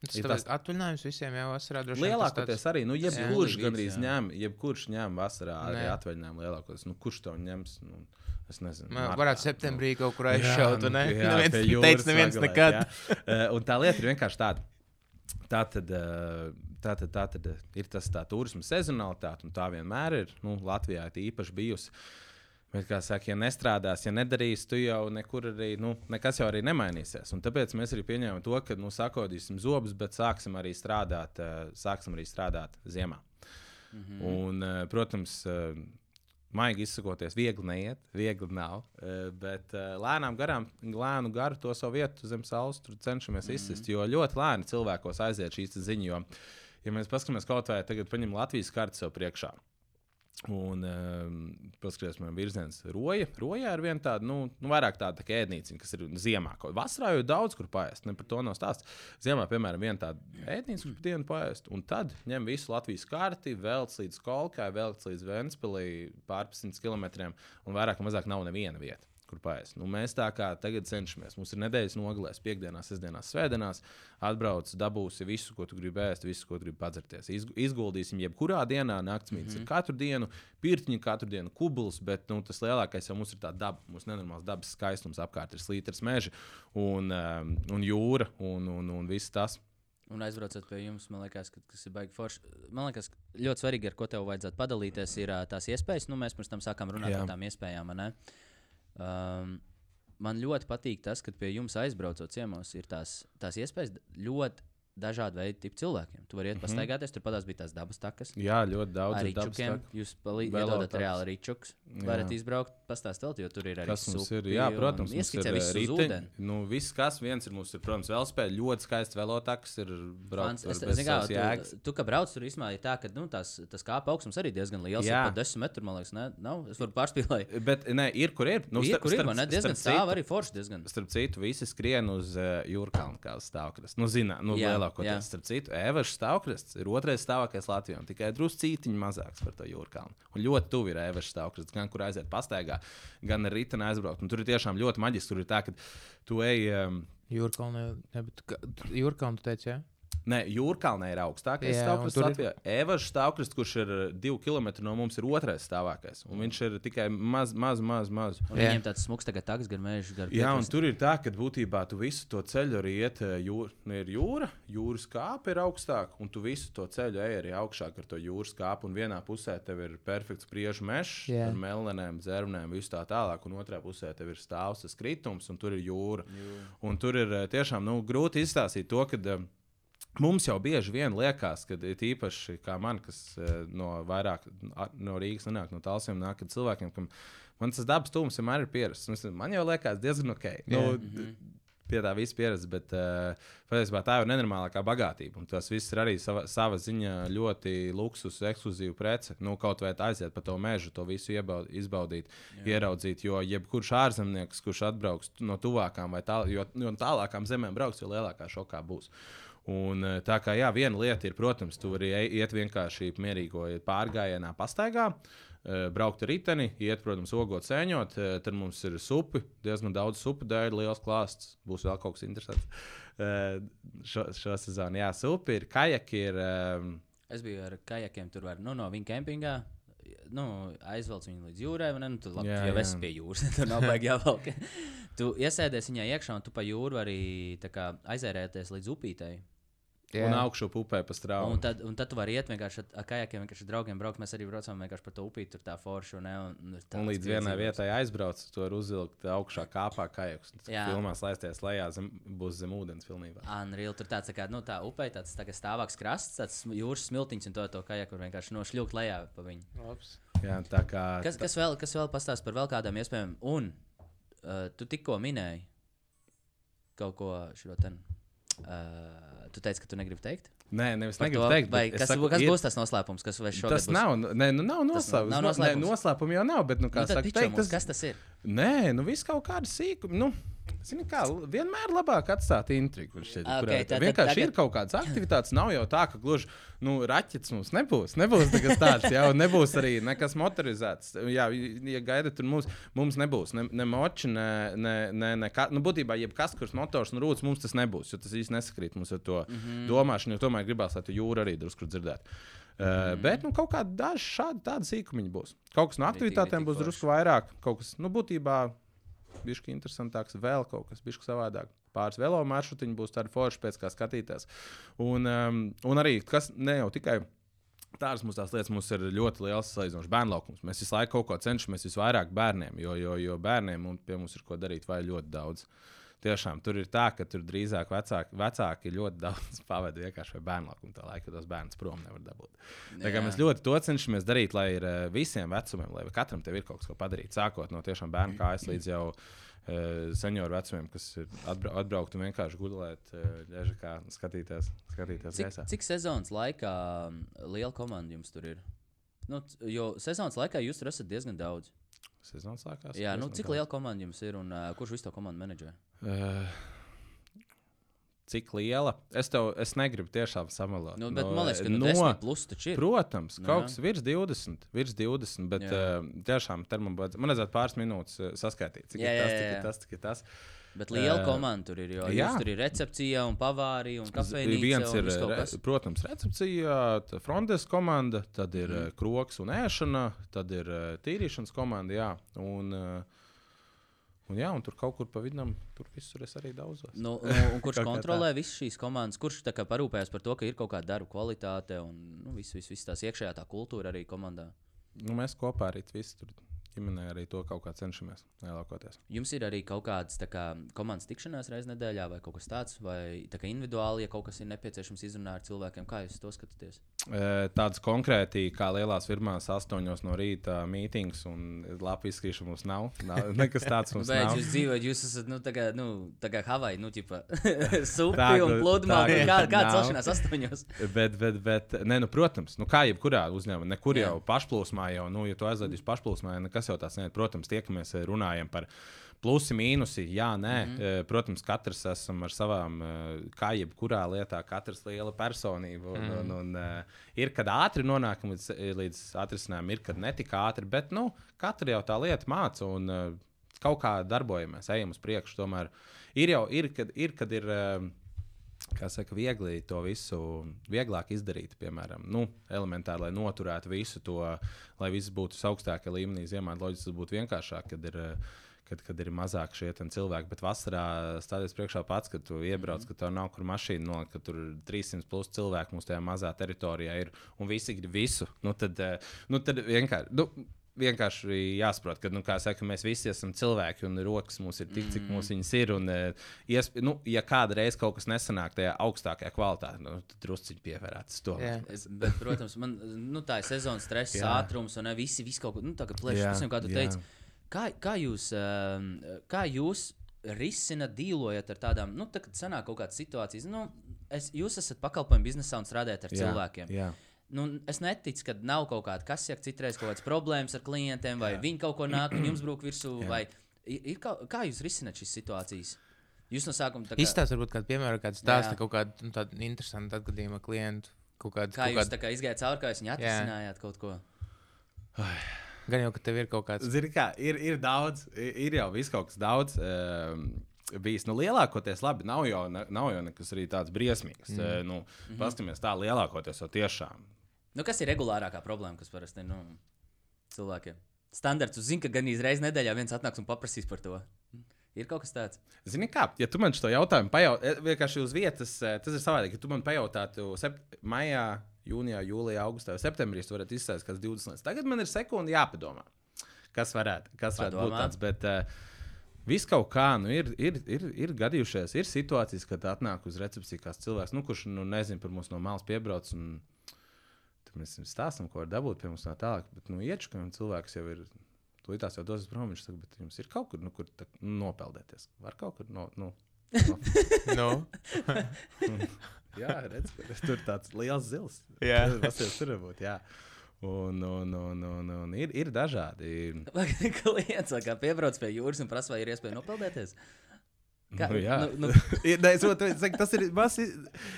Tas Ir tas- atvaļinājums visiem jau vasarā. Lielākoties arī, nu, jebkurš gandrīz ņem, jebkurš ņem vasarā arī atvaļinājumu lielākoties. Nu, kurš to ņems? Nu, es nezinu. Martā, varētu nu. septembrī kaut kur aizšaut, nu, un ne? jā, *laughs* Neviens vagalēt, nekad. jā. *laughs* Eh, Un tā lieta ir vienkārši tāda. Tā tad, eh, tā tad, tā tad ir tas tā turisma sezonalitāte, un tā vienmēr ir. Nu, Latvijā ir īpaši bijusi. Bet, kā saka, ja nestrādās, ja nedarīs, tu jau nekur arī, nu, nekas jau arī nemainīsies. Un tāpēc mēs arī pieņēmām to, ka, nu, sakodīsim zobus, bet sāksim arī strādāt, eh, sāksim arī strādāt ziemā. Mm -hmm. Un, eh, protams, eh, maigi izsakoties, viegli neiet, viegli nav. eh, Bet eh, lēnām garām, lēnu garu to savu vietu zem saules cenšamies mm -hmm. izsist. Jo ļoti lēni cilvēkos aiziet šīs ziņas. Jo, ja mēs paskatāmies kaut vai tagad, paņem Latvijas kartu sev priekšā. Un um, paskatās, virziens roja. Rojā ir viena tāda, nu, nu vairāk tāda tā ēdnīca, kas ir ziemā. Vasarā jau daudz, kur pāriest. Ne par to nav stāsts. Ziemā, piemēram, viena tāda ēdnīca, kur dienu pāriest. Un tad ņem visu Latvijas karti, velc līdz Kolkai, velc līdz Ventspilī pār 100 km. Un vairāk vai mazāk nav neviena vieta. Kur pāriest. Nu, mēs tā kā tagad cenšamies. Mums ir nedēļas nogalēs, piekdienās, sestdienās, svētdienās. Atbrauc, dabūsi visu, ko tu gribi ēst, visu, ko gribi padzerties. Izg izguldīsim, jebkurā dienā naktsmītnes mm -hmm. ir katru dienu, pirtiņa katru dienu, kubls, bet nu, tas lielākais jau mums ir tā daba. Mums nenormāls dabas skaistums apkārt, ir slīters meži un, um, un jūra un, un, un viss tas. Un aizbraucot pie jums, man liekas, ka tas ir baigi forši. Man liekas, ka ļoti svarīgi, ar ko tev vajadzētu padalīties, ir tās iespējas. Nu, mēs pirms tam sākām runāt Jā. par tām iespējām. ne? Um, man ļoti patīk tas, ka pie jums aizbraucot ciemos, ir tās, tās iespējas ļoti dažādu veidu tipu cilvēkiem. Tu vari iet Mhm. pastaigāties, tur padās bija tās dabas takas. Jā, ļoti daudz Ar rīčukiem jūs palī- Velo iedodat takas. reāli rīčukus. Varat izbraukt, pastāstīt, jo tur ir arī Kas mums ir? Jā, protams, mums ir ieskicē visu rīteņi. ūdeni. Nu, viss, kas viens ir, mums ir, protams, velospēda, ļoti skaists velotaks, ir braukt Fans, es, bez kā, tu, tu, kā brauc tur īstenībā, ir tā, ka nu, tās, tas kāpa augstums arī diezgan liels. Jā. Pat 10 metru, man liekas, ne? Nav, es varu pārspīlēt. *laughs* Bet, nē, ir, kur ir. Nu, ir, starp- kur ir, ne? Diezgan stāv arī forši diezgan. Starp citu, visi skrien uz uh, jūrkānu kā uz stāvokļa. Nu, zinā, nu, Jā, lielākoties. Starp citu, Evaņas stāvoklis ir otrais stāvākais Latvijā. un Tikai druscītiņš mazāks par to jūrkānu. Un ļoti tuvu ir Evaņas stāvoklis, gan kur aiziet pastaigā, gan ar riteni aizbraukt. Un tur ir tiešām ļoti maģiski. Tur ir tā, ka tu ej. Um, Jūrkalna, ne, bet ka- Jūrkalna, tu teici, jā? Nē, Jūrkalnē ir augstākais Jā, stāvoklis tur ir- Latvijā. Evaņas stāvoklis, kurš ir uh, divi km no mums, ir otrais stāvākais. Un viņš ir tikai maz, maz, maz. maz. Viņiem tāds smūgs tagad taks gar mēžu, gar Jā, un tur ir tā, ka būtībā tu visu to ceļu arī iet jūra, nu, ir jūra, jūras kāpa ir augstāka, un tu visu to ceļu ej arī augšāk ar to jūras kāpu. Un vienā pusē tev ir perfekts priežu mežs ar melnēm, dzērnēm, visu tā tālāk, un otrā pusē tev ir stāvs, tas kritums, un tur ir jūra. Un tur ir eh, tiešām nu, grūti izstāstīt to, ka eh, mums jau bieži vien liekas, ka īpaši kā man, kas eh, no vairāk no Rīgas nenāk, no tālsiem nāk, kad cilvēkiem, kam man tas dabas tūms vienmēr ir pierasts. Man jau liekas diezgan ok. Nu, d- Pie tā viss pieredze, bet uh, patiesībā tā ir nenormālākā bagātība. Un tas viss ir arī sava, sava ziņā ļoti luksus, ekskluzīva prece. Nu, kaut vai aiziet pa to mežu, to visu iebaud, izbaudīt, Jā. ieraudzīt. Jo jebkurš ārzemnieks, kurš atbrauks no tuvākām vai tā, jo, jo tālākām zemēm brauks, jo lielākā šokā būs. Un, eh, tā kā jā, viena lieta ir, protams, tu vari iet vienkārši mierīgo pārgājienā, pastaigā, eh, braukt ar riteni, iet, protams, ogot, sēņot. eh, Tad mums ir supi, diezgan daudz supu dēļ, liels klāsts. Būs vēl kaut kas interesants. *laughs* Šo, šo sezonu, jā, supi ir, kajaki ir. Es biju ar kajakiem tur, var, nu, no viņa kempingā. Nu, aizvelc viņu līdz jūrai, ne? Nu, tad, labi, Jā, jau jā. esi pie jūras. *laughs* tur nav baigi jāvelk. tu iesēdies viņā iekšā, un tu pa jūru arī kā aizērēties līdz upītei. Un augšu upē pa strauju. Un tad, un tad tu vari iet vienkārši ar- kajakiem, vienkārši ar draugiem braukt. Mēs arī braucam vienkārši pa to upīti, tur tā forša. Un, ne, un, un, ir Un līdz vienai vietai aizbrauc, to var uzvilkt augšā kāpā kajaks. Jā. Filmās laisties lejā, zem, būs zem ūdens pilnībā. Unreal, tur tāds tā kā nu, tā upē, tāds tā kā stāvāks krasts, tāds jūras smiltiņš, un to, to kajaku vienkārši nošļūt lejā pa viņu. Labs. Jā, tā kā. Kas, kas vēl, kas vēl pastāsta par vēl kādām iespējām? Un uh, tu tikko minēji kaut ko šo ten. Uh, tu teici, ka tu negribi teikt? Nē, nevis Par negribu to, teikt. vai kas, saku, kas ir- būs tas noslēpums, kas vēl šogad Tas būs? nav, nē, nu, nav noslēpums. nav noslēpums. Nē, noslēpums jau nav, bet, nu, kā Nu, saka, teikt, tas, kas tas ir? Nē, nu viss kaut kāda sīkuma. Nu, Zini, kā vienmēr labāk atstāt intrigu. man šķiet, Ok, kurā- tātad Vienkārši tagad- ir kaut kādas aktivitātes. Nav jau tā, ka gluži nu, raķetes mums nebūs. Nebūs nekas tāds, jau nebūs arī nekas motorizēts. Jā, ja gaidat, tur mums, mums nebūs ne, ne moči, ne, ne, ne, ne ka, nu, būtībā jebkas, kurš motors un rūts, mums tas nebūs. Jo tas īsti nesakrīt mums ar to mm -hmm. domāšanu, jo tomēr gribās, lai tu jūru arī drusku dzirdētu. Uh, bet nu, kaut kāda šāda sīkumiņa būs. Kaut kas no aktivitātēm būs drusku vairāk. Kaut kas, nu, būtībā bišķi interesantāks, vēl kaut kas bišķi savādāk. Pāris velo maršrutiņi būs tādi forši pēc kā skatīties. Un, um, un arī, kas ne jau tikai. Tādas mums tās lietas mums ir ļoti liels salīdzinoši bērnu laukums. Mēs visu laiku kaut ko cenšamies visvairāk bērniem, jo, jo, jo bērniem un pie mums ir ko darīt vai ļoti daudz. Tiešām tur ir tā, ka tur drīzāk vecāki, vecāki ļoti daudz *laughs* pavadīja vienkārši ar bērnu laukumu. Tā laika tos bērnus prom nevar dabūt. Tā kā mēs ļoti to cenšamies darīt, lai ir eh, visiem vecumiem, lai katram tev ir kaut kas, ko padarīt. Sākot no tiešām bērnu kājas līdz jau uh, senioru vecumiem, kas ir atbra atbraukt un vienkārši gulēt, uh, ļeža kā skatīties, skatīties Cik, gaisā. cik sezonas laikā um, liela komanda jums tur ir? Nu, jo sezonas laikā jūs tur esat diezgan daudz. Sezonas sākās. Jā, nu, cik liela komanda jums ir un uh, kurš visu to komandu menedžē? Uh, cik liela? Es tev es negribu tiešām samalot. Nu, bet man liekas, ka nu, no... 10 plus taču ir. Protams, Nu, kaut kas virs 20, virs 20, bet Jā. uh, tiešām te man vajadz- man vajadzētu pāris minūtes uh, saskaitīt, cik Jā, ir tas, cik ir tas, cik ir tas. Bet liela Eh, komanda tur ir. Jo jā. tur ir recepcija un pavārija un kafejnīca. Viens un ir, re, protams, recepcija, frontes komanda, tad ir mm. kroks un ēšana, tad ir tīrīšanas komanda. Jā, un, eh, un, jā, un tur kaut kur pa vidam, tur visur es arī daudzos. Nu, nu, *laughs* kurš kontrolē visas šīs komandas? Kurš parūpējas par to, ka ir kaut kāda darba kvalitāte un nu, viss vis, vis tās iekšējā tā kultūra arī komandā? Nu, mēs kopā arī visi tur ģimenē arī to kaut kā cenšamies lielākoties. Jums ir arī kaut kādas kā, komandas tikšanās reizes nedēļā, vai kaut kas tāds, vai tā kā individuāli, ja kaut kas ir nepieciešams izrunāt ar cilvēkiem, kā jūs to skatāties? Tāds konkrēti, kā lielās firmās, astoņos no rīta mītings un lapu izskrīšana mums nav. nav *laughs* nekas tāds mums Bet nav. jūs dzīvojat, jūs esat nu, tā kā, nu, tā kā Havai, nu, ķipa, *laughs* *laughs* supi un tā, Kā, kā celšanās astoņos? Bet, bet, bet nē, nu, protams, nu, kā jebkurā uzņēmumā, nekur jau pašplūsmā, jau, nu, ja tu aizlaidīsi pašplūsmā, ja nekas jau tāds nē, protams, tiekamies, eh, runājam par plusi, mīnusi. Jā, nē, mm -hmm. protams, katrs esam ar savām, eh, kā jebkurā lietā, katrs liela personība. Un, mm -hmm. un, un, uh, ir, kad ātri nonākam līdz, līdz atrisinājumam, ir, kad ne tik ātri, bet, nu, katra jau tā lieta māca. Un, Kaut kā darbojamies, ejam uz priekšu. Tomēr ir jau, ir, kad ir, kad ir uh, kā saka, viegli to visu vieglāk izdarīt. Piemēram, nu, elementāri, lai noturētu visu to, lai viss būtu augstākā līmenī. Ziemā loģiski tas būtu vienkāršāk, kad ir. Kad, kad ir mazāk šie cilvēki, bet vasarā stāties priekšā pats, kad tu iebrauc, ka tev nav kur mašīna nolikt, ka tur ir 300 plus cilvēku mums tajā mazā teritorijā ir un visi grib visu. Nu, tad, eh, nu, tad vienkārši. Nu, Vienkārši jāsaprot, ka, nu, kā saka, mēs visi esam cilvēki, un rokas mums ir tik, cik mums viņas ir. Un, eh, iesp... nu, ja kādreiz kaut kas nesanāk tajā augstākajā kvalitātē, nu, tad druskuļi pievērāties to. Bet, protams, man nu, tā ir sezonas stress, ātrums un ne, visi, visi kaut ko nu, tādu nezinu, kā tu jā. teici. Kā, kā, jūs, um, kā jūs risināt, dīlojat ar tādām, nu, tā, kad sanāk kaut kādas situācijas? Nu, es, jūs esat pakalpojumu biznesā un strādājat ar Jā, cilvēkiem. Jā. Nu, es neticu, ka nav kaut kāda, kas saka, citreiz kaut kādas problēmas ar klientiem, vai jā. viņi kaut ko nāk un jums brūk virsū. Vai Ir, kaut, kā jūs risināt šīs situācijas? Jūs no sākuma tā kā, Izstāst, varbūt kādu piemēru, kāds stāsta kaut kādu nu, tādu interesantu atgadījumu ar klientu. Kaut kādu, kā kaut jūs kādu, tā kā izgājāt cauri, kā jūs viņu atrisinājāt kaut ko? *sighs* gan jau, ka tev ir kaut kāds. Zini, kā, ir, ir daudz, ir, ir jau viss kaut kas daudz. Um, Bijis nu, lielākoties labi. Nav jau, nav jau nekas arī tāds briesmīgs. Mm. Uh, nu, mm -hmm. Paskatāmies, tā lielākoties jau tiešām. Nu, kas ir regulārākā problēma, kas parasti nu, cilvēkiem? Standarts, jūs zināt, ka gan reizes nedēļā viens atnāks un paprasīs par to. Ir kaut kas tāds. Zini, kā, ja tu man šo jautājumu pajautātu, vienkārši uz vietas, eh, tas ir savādāk. Ja tu man pajautātu sept... maijā, jūnijā, jūlijā, augustā, vai septembrī, tu varētu izsākt kāds 20 lietas. Tagad man ir sekundi jāpadomā, kas varētu, kas varētu būt tāds. Bet, uh, Viss kaut kā, nu, ir, ir, ir, ir gadījušies, ir situācijas, kad atnāk uz recepciju kāds cilvēks, nu, kurš nu, nezina par mums no malas piebrauc. Un, tad mēs viņam stāstām, ko var dabūt pie mums no tālāk. Bet, nu, iečukam, cilvēks jau ir. Tūlītās jau dosies prom. Viņš saka, bet jums ir kaut kur, nu, kur tā, nu, nopeldēties. Var kaut kur no. Nu, no. *laughs* Nu, *laughs* Jā, redz, tur tāds liels zils. Jā. tas tur var būt. Jā. Un, un, un, un, un ir, ir dažādi. Vai *laughs* klients kā piebrauc pie jūras un prasa, vai ir iespēja nopeldēties? Kā- Nu, jā, nu, nu, *laughs* ne, es saprotu, tas ir, mas,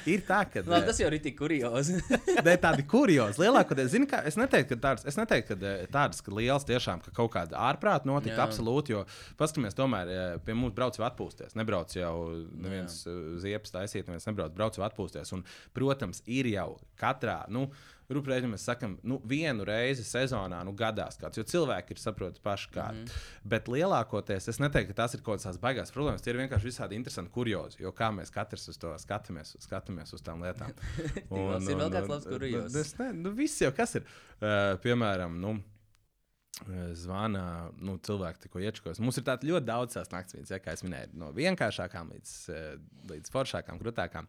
ir, tā, ka Labi, tas jau ir tik kuriozi. Ne, *laughs* tādi kuriozi. Lielākoties, zini, kā, es neteiktu, ka tādas, es neteiktu, ka eh, tādas ka liels tiešām, ka kaut kāda ārprāta notika. Jā. Absolūti, jo paskatāmies, tomēr eh, pie mums brauc jau atpūsties. Nebrauc jau neviens eh, ziepes taisīt, neviens nebrauc, brauc jau atpūsties. Un, protams, ir jau katrā. Nu, Rūpīgi mēs sakām, nu, vienu reizi sezonā nu, gadās kāds, jo cilvēki ir saproti paši kādi. Mm -hmm. Bet lielākoties es neteiktu, ka tas ir kaut kādas baigās problēmas. Tie ir vienkārši visādi interesanti kuriozi, jo kā mēs katrs uz to skatāmies, skatāmies uz tām lietām. *laughs* Tīvals, ir vēl kāds labs kuriozs? Nu, es ne, nu, viss jau kas ir. Uh, piemēram, nu, eh, Zvana nu, cilvēki, tikko iečakos. Mums ir tāda ļoti daudz tās naktsmītnes, ja, kā jau minēju, no vienkāršākām līdz, eh, līdz foršākām, grūtākām.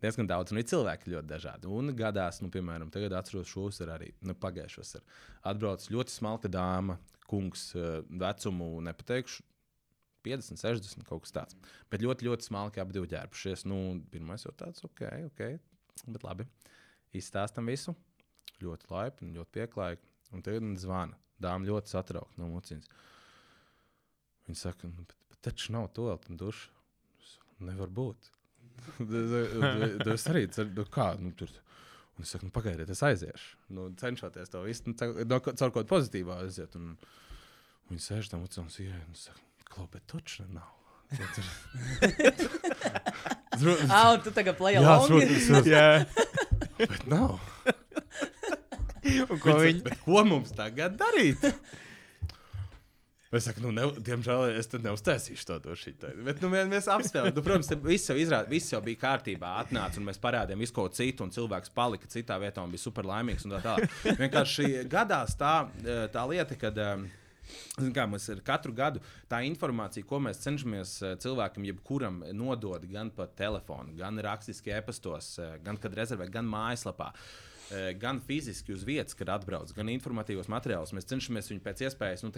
Diezgan daudz, un ir cilvēki ļoti dažādi. Un gadās, nu, piemēram, tagad atceros šos ar arī nu, pagājušos. Ar. Atbrauc ļoti smalka dāma, kungs, eh, vecumu nepateikšu. 50, 60, kaut kas tāds. Bet ļoti, ļoti smalki abi ģērbušies. Nu, pirmais jau tāds, ok, ok, bet labi. Izstāstam visu. Ļoti laipni, ļoti pieklājīgi. Un tagad man zvana. Dāma ļoti satraukta no mucīnas. Viņa saka, nu, bet, bet taču nav to vēl. Es saku, Nevar būt. *laughs* Tas arī ir. Nu, kā, nu, tur. Un es saku, nu, pagaidiet, es aiziešu. Nu, cenšoties to visu, nu, caur no, caur kaut ko pozitīvu aiziet. Un, un viņi sēž tam ucām sijai un saka, bet taču nav. Ah, tu tagad play Jā, along? protams, *laughs* jā. Bet nav. Un ko viņi? Bet ko mums tagad darīt? Es saku, nu, ne, diemžēl es tad neuztaisīšu to došu. Bet, nu, mēs, mēs apspēlējām. Nu, protams, viss jau, izrād, viss jau bija kārtībā. Atnāca un mēs parādījām visu ko citu, un cilvēks palika citā vietā un bija super laimīgs. Tā tālāk. Vienkārši gadās tā, eh, tā lieta, kad. Zin Kā, ir katru gadu tā informācija, ko mēs cenšamies eh, cilvēkam, jebkuram nodot, gan pa telefonu, gan rakstiski e-pastos, gan kad rezervē, gan mājaslapā. eh, Gan fiziski uz vietas, kad atbrauc, gan informatīvos materiālus. Mēs cenšamies viņu pēc iespējas nu,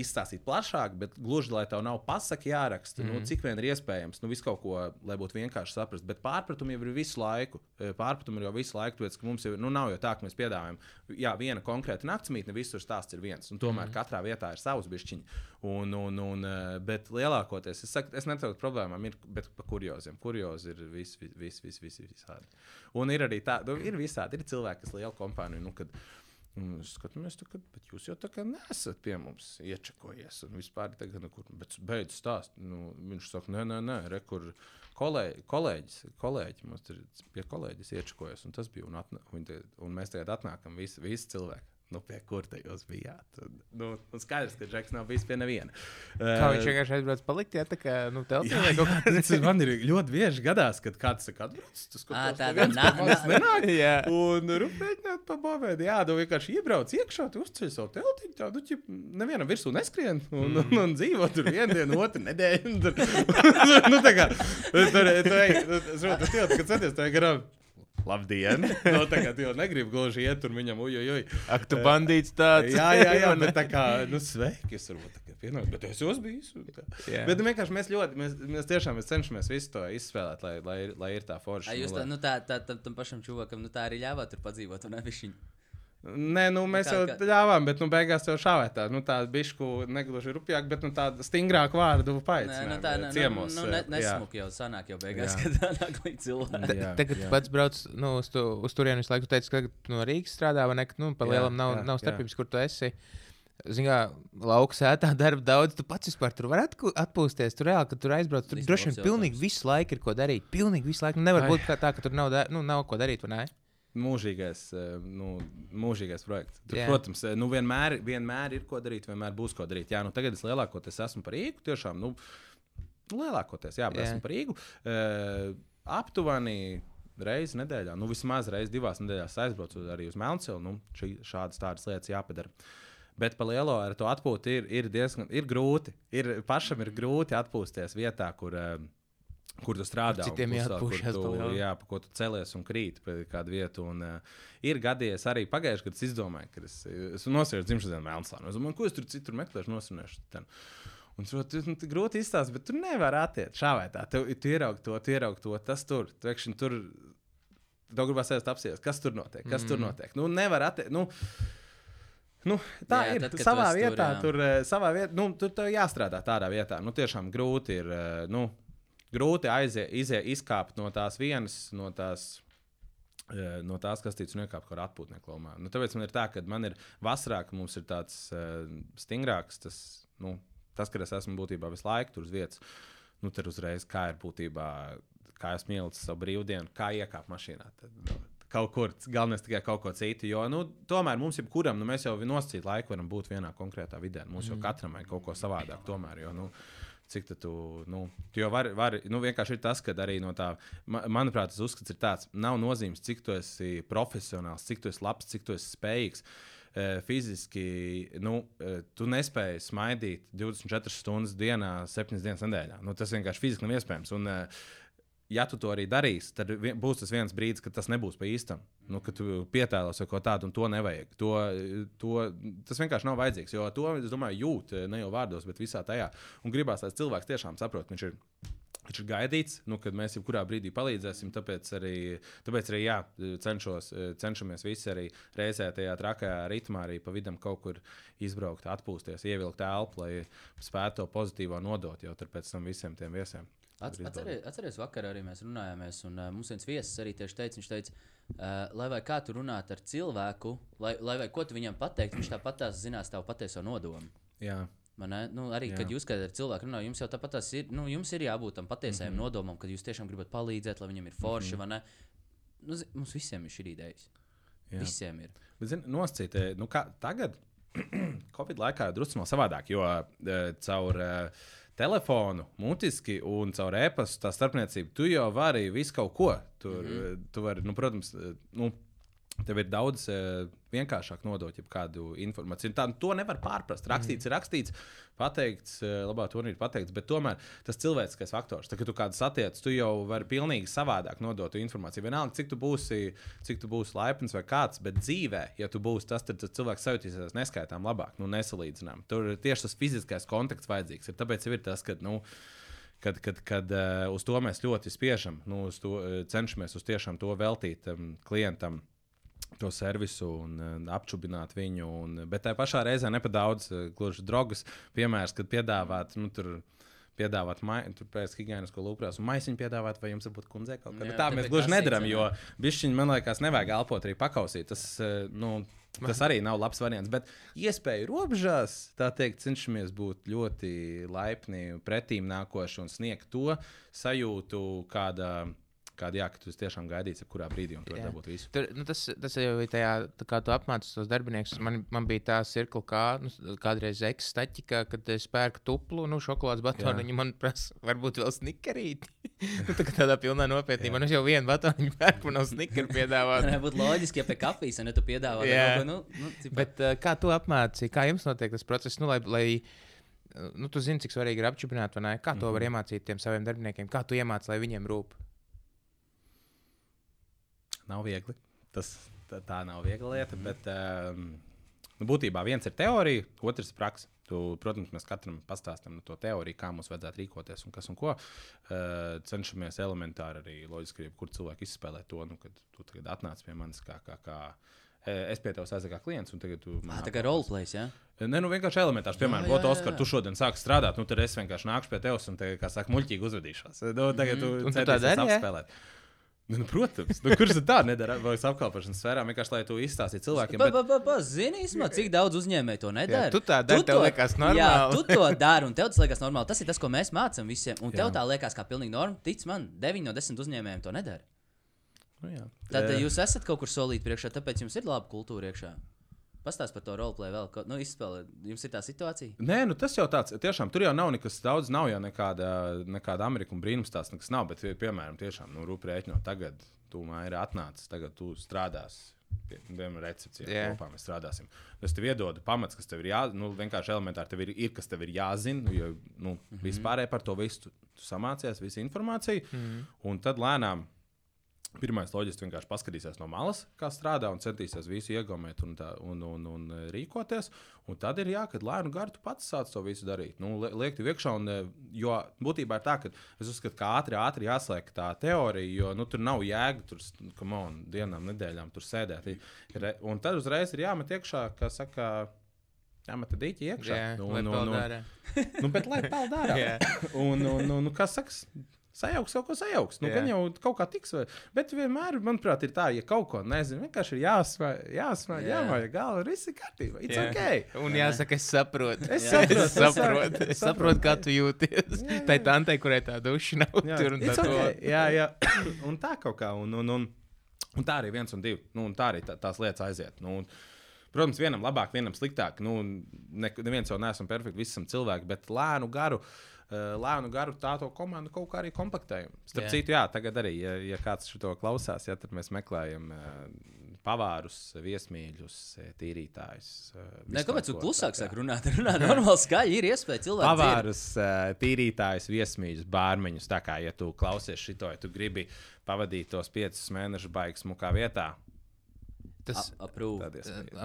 izstāstīt plašāk, bet gluži lai tev nav pasaki jāraksta, mm. nu, cik vien ir iespējams. Nu, visu kaut ko, lai būtu vienkārši saprast. Bet pārpratumi jau ir visu laiku. Eh, Pārpratumi ir jau visu laiku, tāpēc, ka mums jau nu, nav jau tā, ka mēs piedāvājam jā, viena konkrēta naktsmītne, visur stāsts ir viens. Un tomēr mm. katrā vietā ir savs bišķiņš. Un, un, un, eh, bet lielākoties, es, saku, es neteiktu, ka problēmām ir, bet par kurioziem. Kuriozi ir vis, vis, vis, vis, vis, visādi. Un ir arī tā, nu, ir visādi. Ir cilvēki, kas liela kompānija. Nu, kad, Un es skatos, tā, ka, jūs jau tā kā nesat pie mums iečakojies. Un vispār tagad, nu, kur, beidz stāst. Nu, viņš saka, nē, nē, nē, re, kur kolēģi, kolēģis, kolēģi mums ir pie kolēģis iečakojies. Un tas bija, un, atnā, un, un mēs tagad atnākam visi, visi cilvēki. Nu, pie kur te jūs bijāt? Nu, un skaidrs, ka Džeks nav bijis pie neviena. Kā viņš Eh, vienkārši aizbrauc palikt, ja tā kā, nu, telpā vai kaut kā. tas man ir ļoti bieži gadās, kad kāds saka, atbrauc, tas kaut Ā, kas tādā neviens na- pie manis na- nenāk. Jā. Un rūpējiet par bābēdi. Jā, tu vienkārši iebrauc iekšā, tu uzceļ savu telti. Tā, nu, ķip, nevienam virsū neskrien un, mm. un, un dzīvo tur vienu dienu, otru nedēļu. Tur, nu, tā kā, tur, tur, tur, tur, tur, kad centies, tā ir garām. Labdien! No, tā kā tu jau negribi gluži iet tur viņam, uj, uj, uj. Ak, tu bandīts tāds. Jā, jā, jā, *laughs* bet tā kā, nu, sveiki, es varbūt tā kā pienāku, bet es jau biju. Jā. Bet nu, vienkārši mēs ļoti, mēs, mēs tiešām mēs cenšamies visu to izspēlēt, lai, lai, lai ir tā forša. Jūs nu, tā, nu, tā, tā, tam, tam pašam čūvakam, nu, tā arī ļāvāt tur padzīvot, un nevis viņa. Nē, nu, mēs kā- jau ļāvām, bet nu, beigās jau šāvēt tā, nu, tā bišku negluži rupjāk, bet nu, tāda stingrāka vārdu Nē, paicinājuma. nu, tā nu, ciemos. nu, jā. nesmuk jau sanāk jau beigās, Jā. kad tā nāk līdz cilvēkam. Jā, Tagad jā. tu pats brauc nu, uz, tu, uz turieni visu laiku. Tu teici, ka tu no Rīgas strādā, vai ne? Nu, pa Jā, lielam nav, jā, nav jā. starpības, kur tu esi. Zinām, lauka sētā *laughs* darba daudz. Tu pats vispār tur vari atpūsties. Tur reāli, ka tur aizbrauc. Tur droši vien pilnīgi visu laiku ir ko darīt. Pilnīgi visu laiku. Nu, Nevar Ai. būt kā tā, ka tur nav, da- nu, nav ko darīt? Mūžīgais, eh, nu, mūžīgais projekts. Tur, Jā. protams, eh, nu, vienmēr, vienmēr ir ko darīt, vienmēr būs ko darīt. Jā, nu, tagad es lielākoties esmu par Rīgu. Tiešām, nu, lielākoties, jā, bet Jā. esmu par Rīgu. Uh, aptuveni reizi nedēļā, nu, vismaz reizi divās nedēļās aizbraucu arī uz Melncilu. Nu, šī, šādas tādas lietas jāpadara. Bet par lielo ar to atpūtu ir, ir diezgan ir grūti. Ir, pašam ir grūti atpūsties vietā, kur. Uh, Kur tu strādā? Kur citiem jāatpūšas tu, jā, pa ko tu celies un krīt pie kādu vietu. Un, uh, ir gadījies arī pagājušajā gadā, kad es izdomāju, ka es, es nosēju dzimšanas dienu Melnslānā. Es domāju, ko es tur citur meklēšu, nosinēšu. Ten. Un ir nu, grūti izstāstīt, bet tu nevari attiekt šā vai tā. Tu, tu ieraugi to, tu ieraugi to, tas tur. Tu, ekšķin, tur Tev gribās aiziet apsies, kas tur notiek. Kas mm. tur notiek? Nu, nevar attiekt. Nu, Nu, tā Jā, ir. tad, tu savā esi tur, vietā, jā. tur, tur, savā vietā, nu, tur jāstrādā tādā vietā. Nu, tiešām grūti ir. eh, Nu, grūti aiziet, iziet, izkāpt no tās vienas, no tās. eh, No tās, kas tic un iekāpt kā atpūtnieku lomā. Nu, tāpēc man ir tā, ka man ir vasarā, ka mums ir tāds uh, stingrāks, tas, nu, tas, ka es esmu būtībā visu laiku tur uz vietas. Nu, tad uzreiz kā ir būtībā, kā es mīlu savu brīvdienu, kā iekāpt mašīnā. Tad, nu, kaut kur, galvenais tikai kaut ko citu. Jo, nu, tomēr mums, jebkuram, nu, mēs jau nosacīt laiku varam būt vienā konkrētā vidē. Mums jau katram ir kaut ko savādāk. Tomēr, jo, nu, cik tu, nu, tu jau vari, vari, nu, vienkārši ir tas, ka arī no tā, ma, manuprāt, tas uzskats ir tāds, nav nozīmes, cik tu esi profesionāls, cik tu esi labs, cik tu esi spējīgs. Eh, Fiziski nu, eh, tu nespēji smaidīt 24 stundas dienā, 7 dienas nedēļā. Nu, tas vienkārši fiziski nav iespējams. Un, eh, ja tu to arī darīsi, tad būs tas viens brīdis, kad tas nebūs pa īstam. Nu, kad tu pietēlos vai ko tādu, un to nevajag. To, to, tas vienkārši nav vajadzīgs. Jo to, es domāju, jūt ne jau vārdos, bet visā tajā. Un gribās, lai cilvēks tiešām saprot, viņš ir. Viņš ir gaidīts, nu, kad mēs jebkurā brīdī palīdzēsim. Tāpēc arī, tāpēc arī jā, cenšos, cenšamies visi arī reizē tajā trakajā ritmā, arī pa vidam kaut kur izbraukt, atpūsties, ievilkt elpu, lai spētu to pozitīvo nodot jau pēc tam visiem tiem viesiem. Atceries, atceries vakar arī mēs runājāmies, un uh, mums viens viesis arī tieši teica, viņš teica, uh, lai vai kā tu runāt ar cilvēku, lai, lai vai ko tu viņam pateikt, viņš tāpat tās zinās tavu patieso nodomu. Jā. Man, ne? nu, arī, Jā. kad jūs ar cilvēku runājat, jums jau tāpat ir. Nu, jums ir jābūt tam patiesajam mm. -hmm. nodomam, kad jūs tiešām gribat palīdzēt, lai viņam ir forši. Mm -hmm. nu, zi- mums visiem ir šī ideja. Jā. Visiem ir. Bet, zini, nosacīt, eh, nu, kā tagad, *clears throat* Covid laikā drusku vēl savādāk, jo uh, caur uh, telefonu, mutiski un caur e-pastu tā starpniecību tu jau vari visu kaut ko. Tur, mm -hmm. tu vari, nu, protams, eh, nu, Tev ir daudz uh, vienkāršāk nodot kādu informāciju. Tā, to nevar pārprast. Rakstīts, ir rakstīts, pateikts, uh, labā turnīrā pateikts, bet tomēr tas cilvēciskais faktors, tā, kad tu kādu satiec, tu jau vari pilnīgi savādāk nodot informāciju. Vienalga, cik tu būsi, cik tu būsi laipns vai kāds, bet dzīvē, ja tu būsi tas, tad tas cilvēks jutīsies neskaitām labāk, nu, nesalīdzinām. Tur tieši tas fiziskais kontakts vajadzīgs. Ir tāpēc ir tas, ka. Nu, kad, kad, kad uh, uz to mēs ļoti spiežam, nu, uz to, uh, cenšamies uz to veltīt um, klientam to servisu un uh, apčubināt viņu. Un, bet tā pašā reizē nepadaudz uh, gluži drogas piemērs, kad piedāvāt. Nu, tur, Piedāvāt, tur pēc higiēnas, ko lūpās, un maisiņu piedāvāt, vai jums varbūt kundzei kaut kā tāda. Tā mēs gluži nedarām, jo bišķiņi, man liekas, nevajag elpot arī pakausīt. Tas, uh, nu, Tas arī nav labs variants, bet iespēju robežās, tā teikt, cenšamies būt ļoti laipni, pretīm nākoši un sniegt to sajūtu, kāda kāda jā, ka tu tiešām gaidīsi, kurā brīdī un tur dabūt visu. Tur, nu, tas, tas jau ir tajā, kā tu apmācies tos darbiniekus. Man, man bija tā cirkla, kā nu, kādreiz ekstaķika, kad es pērku tuplu, nu, šokolādes batonu. Viņi man prasa, varbūt vēl snikerīti. *laughs* nu, tā tādā pilnā nopietnībā. Nu, es jau vienu batonu pērku, man nav snikeri piedāvāt. *laughs* Tā būtu loģiski, ja pie kafijas, ne tu piedāvā. Jā, nu, nu, bet uh, kā tu apmācīji, kā jums notiek tas process, nu, lai, lai nu, tu zini, cik svarīgi ir apčupināt, vai ne? Kā to mm -hmm. var iemācīt tiem saviem darbiniekiem? Kā tu iemācīji, lai viņiem rūp? Nav viegli. Tas, tā, tā nav viegla lieta. Mm. Bet, um, nu, būtībā viens ir teorija, otrs ir praksa. Tu, protams, mēs katram pastāstām no to teoriju, kā mums vajadzētu rīkoties un kas un ko. Uh, cenšamies elementāri arī loģiski, kur cilvēki izspēlē to, nu, kad tu tagad atnāc pie manis kā. kā, kā Es pie tevis aizsāku kā klients, un tagad tu. Ah, tā kā roleplays, jā? Ja? Nē, nu vienkārši elementārs. Piemēram, jā, jā. Oskar, tu šodien sāki strādāt, nu tad es vienkārši nākšu pie tevis un, te, kā saka, muļķīgi uzvedīšos. Nu, tagad tu mm, centies apspēlēt. Jā? Nu, nu, protams, nu, kurš tā nedara? Vai apkalpošanas sfērā vienkārši lai to izstāstītu cilvēkiem? Bet... Pa, pa, pa, Zini, īsumā, cik daudz uzņēmēju to nedara. Jā, tu tā dari, tev liekas normāli. Jā, tu to dari, un tev tas liekas normāli. Tas ir tas, ko mēs mācām visiem. Un tev jā. tā liekas kā pilnīgi norma. Tic man, 9 no 10 uzņēmējiem to nedara. Nu, jā. Tad jūs esat kaut kur solīti priekšā, tāpēc jums ir laba kultūra iekšā. Pastāst par to roleplay vēl. Ko, nu, izspēlē. Jums ir tā situācija? Nē, nu, tas jau tāds. Tiešām tur jau nav nekas daudz. Nav jau nekāda, nekāda Amerikas brīnums tās nekas nav. Bet, piemēram, tiešām nu, rūpēji tagad, tūmā ir atnācis, tagad tu strādāsi. Piemēram, recepcijā yeah. kopā mēs strādāsim. Es tev iedodu pamats, kas tev ir jāzina. Nu, vienkārši elementāri tev ir, ir kas tev ir jāzina. Jo nu, mm -hmm. vispārēji par to visu tu, tu samācies, visu informāciju. Mm -hmm. Un tad lēnām Pirmais loģiski vienkārši paskatīsies no malas, kā strādā un centīsies visu iegūmēt un, un, un, un e, rīkoties. Un tad ir jā, kad lēnu garu tu pats sāc to visu darīt. Nu, liek tev iekšā, un, e, jo būtībā ir tā, ka es uzskatu, ka ātri, ātri jāslēg tā teorija, jo nu, tur nav jēga tur, on, dienām, nedēļām tur sēdēt. Un tad uzreiz ir jāmet iekšā, kā saka. Jā, man tad īņķi iekšā. Jā, nu, nu, nu, nu, bet lai peld ārā. *laughs* un, un, un, un, kas saka, Sajauks kaut ko sajauks. Nu, gan jau kaut kā tiks. Vai... Bet vienmēr, manuprāt, ir tā, ja kaut ko nezinu, vienkārši ir jāsmēj, jāsmēj, jāmaja galva, viss ir kārtībā. It's yeah. ok. Un jāsaka, es saprotu. Es saprotu, es saprotu, es saprotu kā tu jūties. Jā, jā. Tā ir tante, kurai tā duša nav. Jā, tur un tā. Okay. Jā, jā. *coughs* un tā kaut kā. Un, un, un, un tā arī viens un divi. Nu, un tā arī tā, tās lietas aiziet. Nu, un, Protams, vienam labāk, vienam sliktāk. Nu, ne, neviens jau neesam perfekti, visi esam cilvēki, bet lēnu garu. Uh, lēnu garu tā to komandu kaut kā arī komplektējam. Starp yeah. citu, jā, tagad arī, ja, ja kāds to klausās, ja, tad mēs meklējam. Uh, Pavārus, viesmīļus, eh, tīrītājus. Nē, kāpēc tu klusāk saki runāt? *laughs* Runā normāli skaļi, ir iespēja cilvēkiem. Pavārus, tīrītājus, viesmīļus, bārmeņus. Tā kā, ja tu klausies šito, ja tu gribi pavadīt tos piecus mēnešus baigas mukā vietā, Tas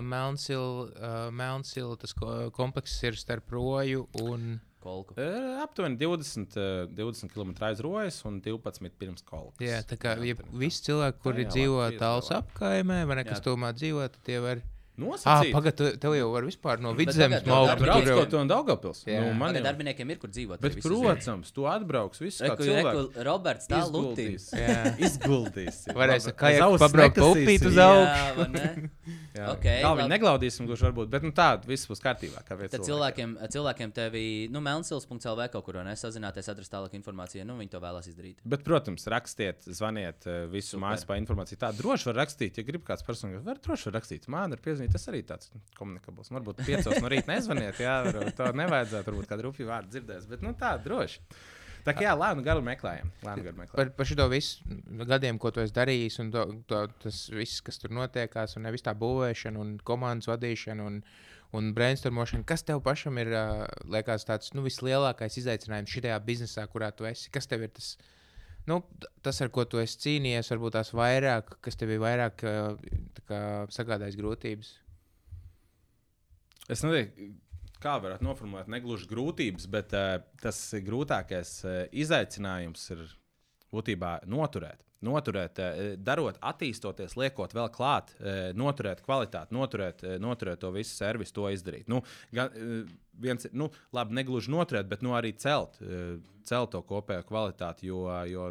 Melnsila, uh, tas komplekss ir starp roju un kolku? Uh, aptuveni 20, uh, 20 km aizrojas un 12 pirms kolkas. Jā, tā kā ja visi cilvēki, kuri dzīvo tāls apkaimē, vai ne, kas tomēr dzīvo, tie var Nosacīt. Ah, Pagaidā, tev jau var vispār no vidzemes maukt. Brauc kaut no Daugavpils. Nu, man jau darbiniekiem ir, kur dzīvot. Bet, protams, tu atbrauks viss, kā cilvēks. Roberts tā lutīs. Izguldīs. *laughs* Varēs, kā jau pabraukt upīt uz augšu. *laughs* Jā, okay, tā viņi neglaudīsim, kurš varbūt, bet nu, tā viss būs kārtībā. Tad cilvēkiem, cilvēkiem tevi, nu, melnsils.lv kaut kur nesazināties, atrast tālāk informāciju, nu, viņi to vēlās izdarīt. Bet, protams, rakstiet, zvaniet eh, visu mājaslapā informāciju. Tā droši var rakstīt, ja grib kāds personīgi, var droši var rakstīt. Man ir piezīme zvanīt, tas arī tāds komunikabls. Varbūt piecos no rīta nezvaniet, jā, to nevajadzētu, varbūt kādu rupju vārdu dzirdēs, bet nu, tā droši. Tā kā jā, lēnu garu meklējam. Lēnu garu meklējam. Par, par šo visu gadiem, ko tu esi darījis, un to, to, tas viss, kas tur notiekās, un nevis tā būvēšana, un komandas vadīšana, un, un brainstormošana. Kas tev pašam ir liekas, tāds nu, vislielākais izaicinājums šajā biznesā, kurā tu esi? Kas tev ir tas? Nu, tas, ar ko tu esi cīnījies, varbūt tās vairāk, kas tev ir vairāk kā sagādājis grūtības. Es nezinu, kā varētu noformulēt, negluži grūtības, bet uh, tas grūtākais uh, izaicinājums ir būtībā noturēt. Noturēt, uh, darot, attīstoties, liekot vēl klāt, uh, noturēt kvalitāti, noturēt, uh, noturēt to visu servisu, to izdarīt. Nu, gan, viens, nu, labi, negluži noturēt, bet nu, arī celt, celt to kopējo kvalitāti. Jo, jo,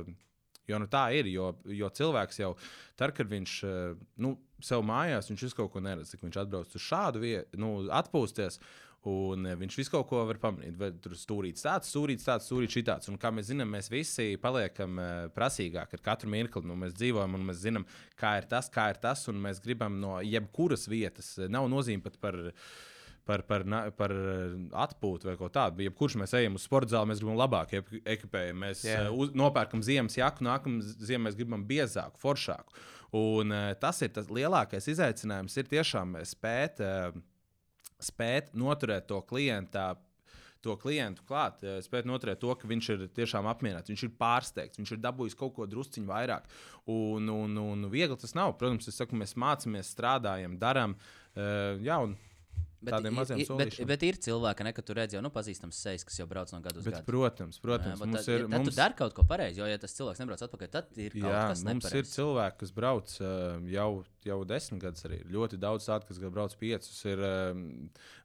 Jo nu, tā ir, jo, jo cilvēks jau tad, kad viņš eh, nu, sev mājās, viņš visu kaut ko neredz. Viņš atbrauc uz šādu vietu, nu, atpūsties. Un eh, viņš visu kaut ko var pamanīt. Vai tur stūrīts tāds, stūrīts tāds, stūrīts šitāds. Un kā mēs zinām, mēs visi paliekam uh, prasīgāki ar katru mirkli. Nu, mēs dzīvojam un mēs zinām, kā ir tas, kā ir tas. Un mēs gribam no jebkuras vietas, nav nozīme pat par par, par, par eh, atpūtu vai ko tādu. Jebkurš mēs ejam uz sporta zāli, mēs gribam labāku ep- ekipējumu. Mēs yeah. uh, nopērkam ziemas jaku, nākamā ziemā mēs gribam biezāku, foršāku. Un uh, tas ir tas lielākais izaicinājums, ir tiešām spēt, uh, spēt noturēt to klientu. To klientu klāt, eh, spēt noturēt to, ka viņš ir tiešām apmierināts, viņš ir pārsteigts, viņš ir dabūjis kaut ko drusciņu vairāk. Un, un, un viegli tas nav. Protams, saku, mēs mācāmies, strādājam, darām. Uh, jā, un Tādiem ir- maziem ir- bet, bet ir cilvēki, ne, ka tu redzi jau nu, pazīstams sejas, kas jau brauc no gada uz Bet, gadu. protams, protams Jā, bet mums tad, ir. Tad Mums, tu dari kaut ko pareizi, jo, ja tas cilvēks nebrauc atpakaļ, tad ir kaut jā, kas mums ir nepareizs. cilvēki, kas brauc jau, jau desmit gadus. Arī. Ir Ļoti daudz tādu, kas brauc piecus. Ir,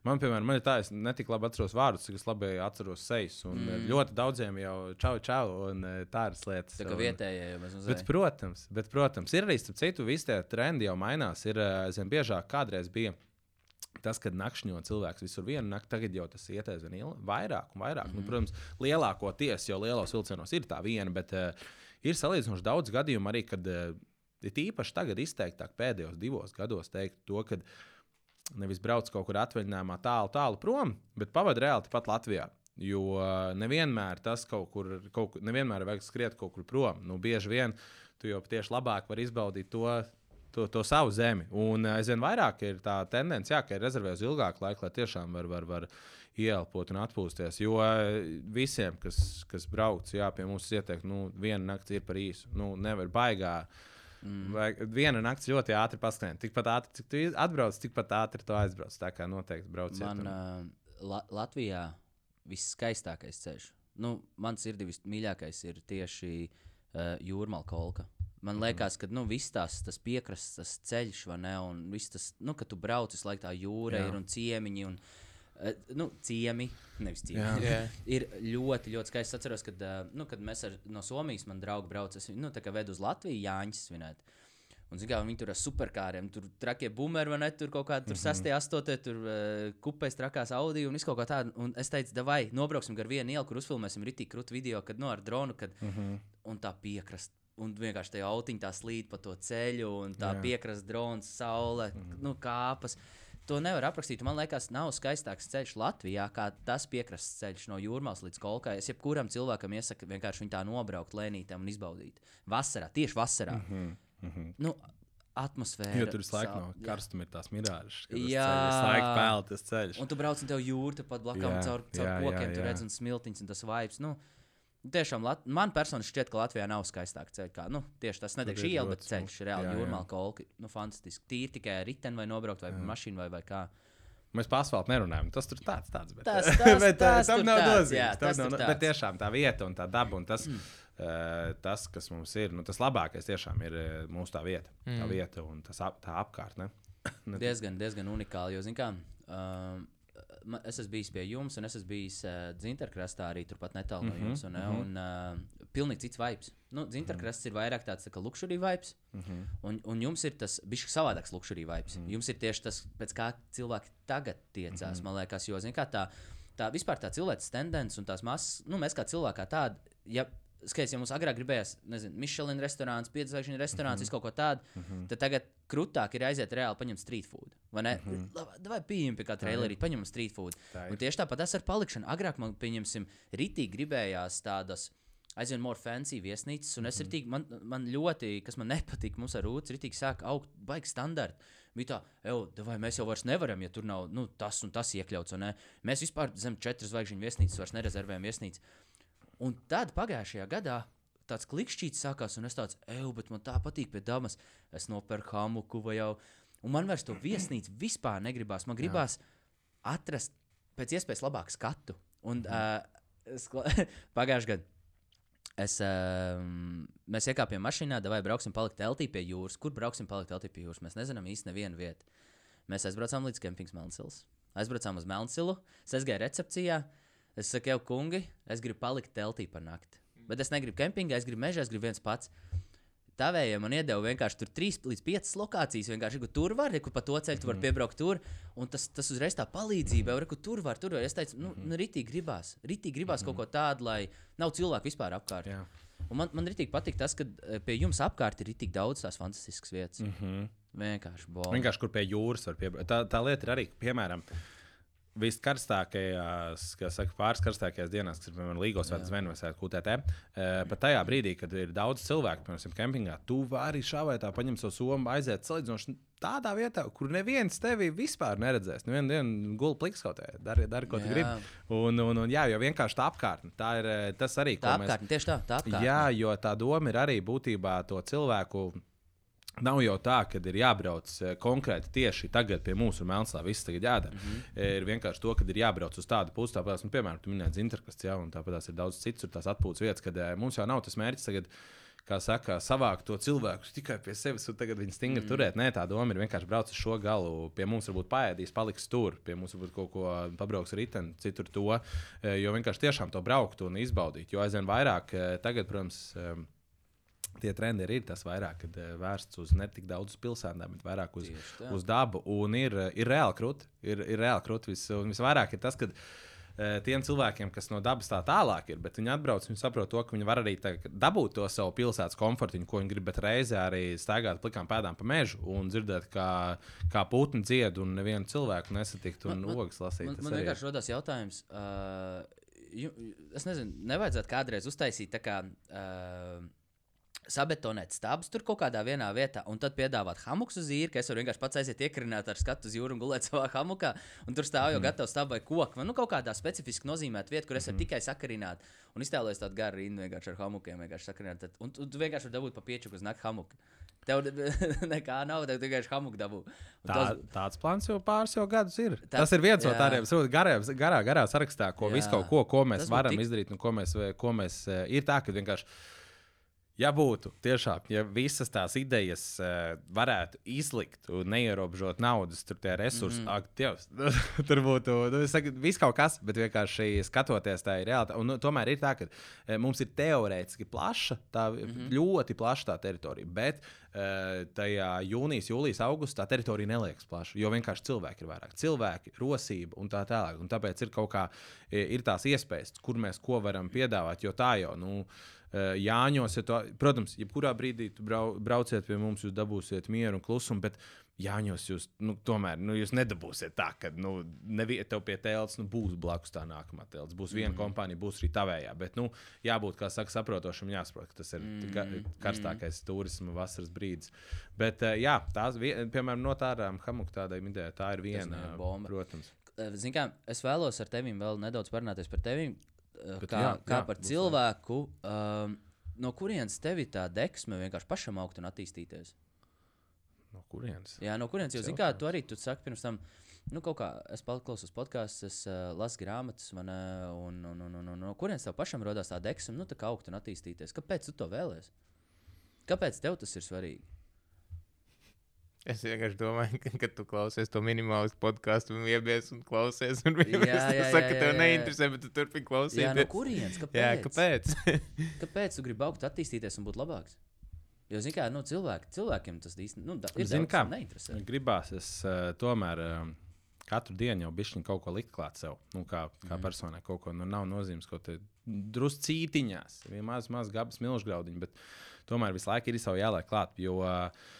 man, piemēram, man ir tā, es ne tik labi atceros vārdus, cik es labi atceros sejas. Un mm. ļoti daudziem jau čau, čau, un tādas lietas. Tā kā vietējie jau mazliet. Bet, protams, bet, protams, ir arī starp citu, visi tie trendi jau mainās. Ir aizvien biežāk, kādreiz bija. Tas, kad nakšņo cilvēks visur vienu nakti, tagad jau tas iet aizvien vairāk un vairāk. Mm -hmm. nu, protams, lielākoties jau lielos vilcienos ir tā viena, bet uh, ir salīdzinoši daudz gadījumu arī, kad uh, ir īpaši tagad izteiktāk pēdējos divos gados teikt to, ka nevis brauc kaut kur atvaļinājumā tālu, tālu prom, bet pavadīt reāli tepat Latvijā. Jo uh, nevienmēr tas kaut kur, kaut, kur- nevienmēr vajag skriet kaut kur prom. Nu, bieži vien tu jau tieši labāk vari izbaudīt to, to, to savu zemi. Un uh, aizvien vairāk ir tā tendence, jā, ka ir rezervēts ilgāku laiku, lai tiešām var, var, var ieelpot un atpūsties. Jo uh, visiem, kas, kas brauc, jā, pie mums ieteikt, nu, viena nakts ir par īsu. Nu, nevar baigā. Mm. Vai viena naktis ļoti ātri paskrien. Tikpat ātri, cik tu atbrauc, tikpat ātri tu aizbrauc. Tā kā noteikti brauciet. Man un- uh, La Latvijā viskaistākais ceļš. Nu, mans sirdī vismīļākais ir tieši uh, jūrmāla kolka. Man Mhm. liekas, ka nu, viss tās, tas piekrastes tas ceļš, vai ne? Un viss tas, nu, ka tu brauc visu laiku tā jūra Jā. ir un ciemiņi. Un, uh, nu, ciemi, nevis ciemi. Jā. Jā. *laughs* ir ļoti, ļoti skaisti. Es atceros, kad, uh, nu, kad mēs ar, no Somijas, man draugi brauc, es viņu nu, tā kā vedu uz Latviju, Jāņus svinēt. Un, zin, kā, viņi tur ar superkāriem, tur trakie bumeri, vai ne? Tur kaut kādā Mhm. 6, 8, tur uh, kupēs trakās audio un viss kaut kā tāda. Un es teicu, vai nobrauksim gar vienu ielu, kur uzfilmēsim rītīgi krūtu video, kad no ar dronu, kad mm -hmm. un tā piekrast. Un vienkārši tajā autiņā tā slīd pa to ceļu, un tā Jā. piekrasta drons, saule, mm -hmm. nu, kāpas. To nevar aprakstīt. Man liekas, nav skaistāks ceļš Latvijā, kā tas piekrastes ceļš no jūrmālas līdz kolkai. Es jebkuram cilvēkam iesaku vienkārši viņu tā nobraukt lēnītēm un izbaudīt. Vasarā, tieši vasarā. Mm -hmm. Mm -hmm. nu, atmosfēra. Jo tur sau- no karstuma ir tās mirāžas. Jā. ceļš Visu laiku pēl tas ceļš. Un tu brauc un tev jūra tepat blakus Jā, caur, caur jā, kokiem, jā, tur jā. redz un smiltiņas un tas vibes. Nu, Tiešām, Lat man personiski šķiet, ka Latvijā nav skaistāka ceļa. Kā, nu, tieši tas ir iela, bet ceļš reāli jūrmāla kolka. Nu, fantastiski. Tīri tikai ar riteni vai nobraukt vai mašīnu vai, vai kā. Mēs par asfaltu nerunājam. Tas tur tāds, tāds bet, Tas- *laughs* tas- bet, tas tam tur nav nozīmes. tur. Bet tiešām tā vieta un tā daba un tas, mm. Uh, tas kas mums ir, nu, tas labākais tiešām ir uh, mūsu tā vieta. Mm. Tā vieta un tas ap, tā apkārtne. *laughs* Diezgan, diezgan unikāli. Jo, zin kā, um, ma- es esmu bijis pie jums, un es esmu bijis uh, Zinterkrastā arī turpat netālu no Mhm, jums. Un, mm -hmm. un uh, pilnīgi cits vibes. Nu, Zinterkrasts ir vairāk tāds tā kā luxury vibes. Mm. -hmm. un, un jums ir tas bijis savādāks luxury vibes. Mm -hmm. Jums ir tieši tas, pēc kā cilvēki tagad tiecās. Mm -hmm. Man liekas, jo, zin kā, tā, tā vispār tā cilvēks tendence un tās masas, nu, mēs kā cilvēki kā tādi. Ja, Skaidrs, ja mums agrāk gribējās, nezinu, Michelin restorāns, piedzvaigžņu restorāns, mm -hmm. kaut ko tādu, mm -hmm. tad tagad krūtāk ir aiziet reāli paņemt street food. Vai ne? Mm -hmm. Vai pieņem pie kā trailerī, paņemam street food. Tā. Un tieši tāpat tas ar palikšanu. Agrāk man, pieņemsim, ritīgi gribējās tādas aizvien more fancy viesnīcas. Un es mm. ritīgi, man, man ļoti, kas man nepatīk, mums ar Rūtu ritīgi sāk augt baigi standarti. Bija tā, "Ew, vai mēs jau vairs nevaram, ja tur nav nu, tas un tas iekļauts. Un, ne? mēs vispār zem četras zvaigžņu viesnīcas vairs nerezervējam viesnīcu. Un tad pagājušajā gadā tāds klikšķīts sākās, un es tāds, eju, bet man tā patīk pie damas. Es nopērku hamuku vai jau. Un man vairs to viesnīcu vispār negribās. Man gribās Jā. atrast pēc iespējas labāku skatu. Un uh, *laughs* pagājušajā gadā. Es, um, mēs iekāpjam mašīnā, vai brauksim palikt teltī pie jūras. Kur brauksim palikt teltī pie jūras? Mēs nezinām īsti nevienu vietu. Mēs aizbraucām līdz Kempings Melnsilas. Aizbraucām uz Melnsilu. Es aizgāju recepcijā. Es saku, jau kungi, es gribu palikt teltī par nakti. Bet es negribu kempingā, es gribu mežā, es gribu viens pats. Tavējiem man iedeva vienkārši tur 3 līdz 5 lokācijas. Vienkārši, tur var, kur pa to ceļu var mhm. piebraukt tur. Un tas, tas uzreiz tā palīdzība, jau tur var, tur var. Es teicu, nu, nu ritīgi gribās. Ritīgi gribās kaut ko tādu, lai nav cilvēku vispār apkārt. Jā. Un man, man ritīgi patīk tas, ka eh, pie jums apkārt ir tik daudz tās fantastiskas vietas. Mm -hmm. Vienkārši bomba. Vienkārši kur pie jūras var piebraukt. Tā, tā lieta ir arī, piemēram, viskarstākajās, kas saka, pāris karstākajās dienās, kas ir piemēram Līgos vai Zvaigznes vai QTT. Pat tajā brīdī, kad ir daudz cilvēku, piemēram, kempingā, tu vari šā vai tā paņemt savu somu, aiziet salīdzinoši tādā vietā, kur neviens tevi vispār neredzēs. Nu, vienu dienu gulēt pliks kaut kādā, dari, dari, ko tu gribi. Un, un, un jā, jo vienkārši tā apkārtne, tā ir tas arī, ko tā mēs. Apkārtne, tieši tā, tā apkārtne. Jā, jo tā doma ir arī būtībā to cilvēku Nav jau tā, ka ir jābrauc eh, konkrēti tieši tagad pie mūsu Melnslā. Viss tagad jādara. Mm -hmm. Ir vienkārši to, ka ir jābrauc uz tādu pusi, tāpat, nu, piemēram, tu minēji Zinterkasts, ja, un tāpat ir daudz citas atpūtas vietas, kad eh, mums jau nav tas mērķis tagad. Kā saka, savākt to cilvēku *laughs* tikai pie sevis, un tagad viņi stingri mm. turēt. Nē, tā doma ir vienkārši braukt uz šo galu. Pie mums varbūt paēdīs, paliks tur, pie mums varbūt kaut ko pabrauks riteni, citur to. Jo vienkārši tiešām to braukt un izbaudīt. Jo aizvien vairāk, tagad, protams, Tie trendi ir tas vairāk, kad uh, vērsts uz ne tik daudz pilsētām, bet vairāk uz, uz dabu. Un ir, eh, ir reāli krūti. Ir, ir reāli krūti. Vis, visvairāk ir tas, ka uh, tiem cilvēkiem, kas no dabas tā tālāk ir, bet viņi atbrauc, viņi saprot to, ka viņi var arī tā, dabūt to savu pilsētas komfortu, ko viņi grib, bet reizē arī staigāt plikām pēdām pa mežu un dzirdēt, kā, kā putni dzied un nevienu cilvēku nesatikt un ogas lasīt. Man, man vienkārši rodas jautājums. Uh, es nezinu, nevajadzētu kādreiz uztaisīt tā kā. Uh, sabetonēt stāvus tur kaut kādā vietā, un tad piedāvāt hamuks uz īri, ka es varu vienkārši pats aiziet iekrināt ar skatu uz jūru un gulēt *laughs* savā hamukā. Un tur stāv jau mm. gatavs stāv vai koks. Nu, kaut kādā specifiski nozīmēta vieta, kur es varu mm. tikai sakarināt. Un iztēlojos tādu garu rindu vienkārši ar hamukiem, vienkārši sakarināt. Tad, un, un tu vienkārši vari dabūt pa pieču uz nakti hamuku. Tev *laughs* nekā nav, tev tikai hamuku dabū. Tā, tos... Tāds plāns jau pāris jau gadus ir. Tā, tas ir viens jā. no tādiem gariem, garā, garā sarakstā, ko, ko, ko mēs tas varam tik... izdarīt un ko mēs, ko mēs ir tā, ka vienkārši Ja būtu tiešām, ja visas tās idejas uh, varētu izlikt un neierobežot naudas, tur tie resursi, mm -hmm. ak, Dievs, *laughs* tur būtu nu, saku, viss kaut kas, bet vienkārši skatoties, tā ir realitāte. Un, nu, tomēr ir tā, ka uh, mums ir teorētiski plaša, tā mm -hmm. ļoti plaša tā teritorija, bet uh, tajā jūnijas, jūlijas, augustā tā teritorija neliekas plaša, jo vienkārši cilvēki ir vairāk. Cilvēki, rosība un tā tālāk. Un tāpēc ir kaut kā, ir tās iespējas, kur mēs ko varam piedāvāt, jo tā jau, nu, Eh, Jāņos, ja to, protams, jebkurā brīdī brau, brauciet pie mums, jūs dabūsiet mieru un klusumu, bet Jāņos jūs nu, tomēr nu, jūs nedabūsiet tā, ka nu, tev pie tēlas nu, būs blakus tā nākamā tēls. Būs viena mm kompānija, būs arī tavējā. Bet nu, jābūt, kā saka, saprotošam, jāsaprot, ka tas ir mm -hmm. karstākais mm turisma vasaras brīdis. Bet, uh, jā, tās, piemēram, no tādām hamuka tādām idejām, tā ir viena bomba. Protams. Ziniet, kā es vēlos ar tevi vēl nedaudz parunāties par tevi. Bet, kā, jā, kā jā, par cilvēku, um, no kurienes tev ir tā deksme vienkārši pašam augt un attīstīties? No kurienes? Jā, no kurienes. Jo, zināmā mērā, tu arī tu saki, pirms tam, nu, kaut kā es klausos podkāstus, es uh, lasu grāmatas, man, uh, un, un, un, un, un no kurienes tev pašam radās tā deksme, nu, tā kā augt un attīstīties? Kāpēc tu to vēlēsies? Kāpēc tev tas ir svarīgi? Es vienkārši domāju, ka, kad tu klausies to minimālu podkāstu, un iebies un klausies, un viņš saka, ka tev neinteresē, bet tu turpini klausīties. Jā, no kurienes? Kāpēc? *laughs* Jā, kāpēc? *laughs* kāpēc tu gribi augt, attīstīties un būt labāks? Jo, zināmā mērā, nu, cilvēki, cilvēkiem tas īsti nu, ir. Zini, kā neinteresē. Gribās, es uh, tomēr. Uh, Katru dienu jau bišķiņu kaut ko likt klāt sev. Nu, kā kā mm. personai kaut ko nu, nav nozīmes, ko te druscītiņās, vienā maz, maz gabas milžgraudiņa, bet tomēr visu laiku ir savu jāliek klāt. Jo uh,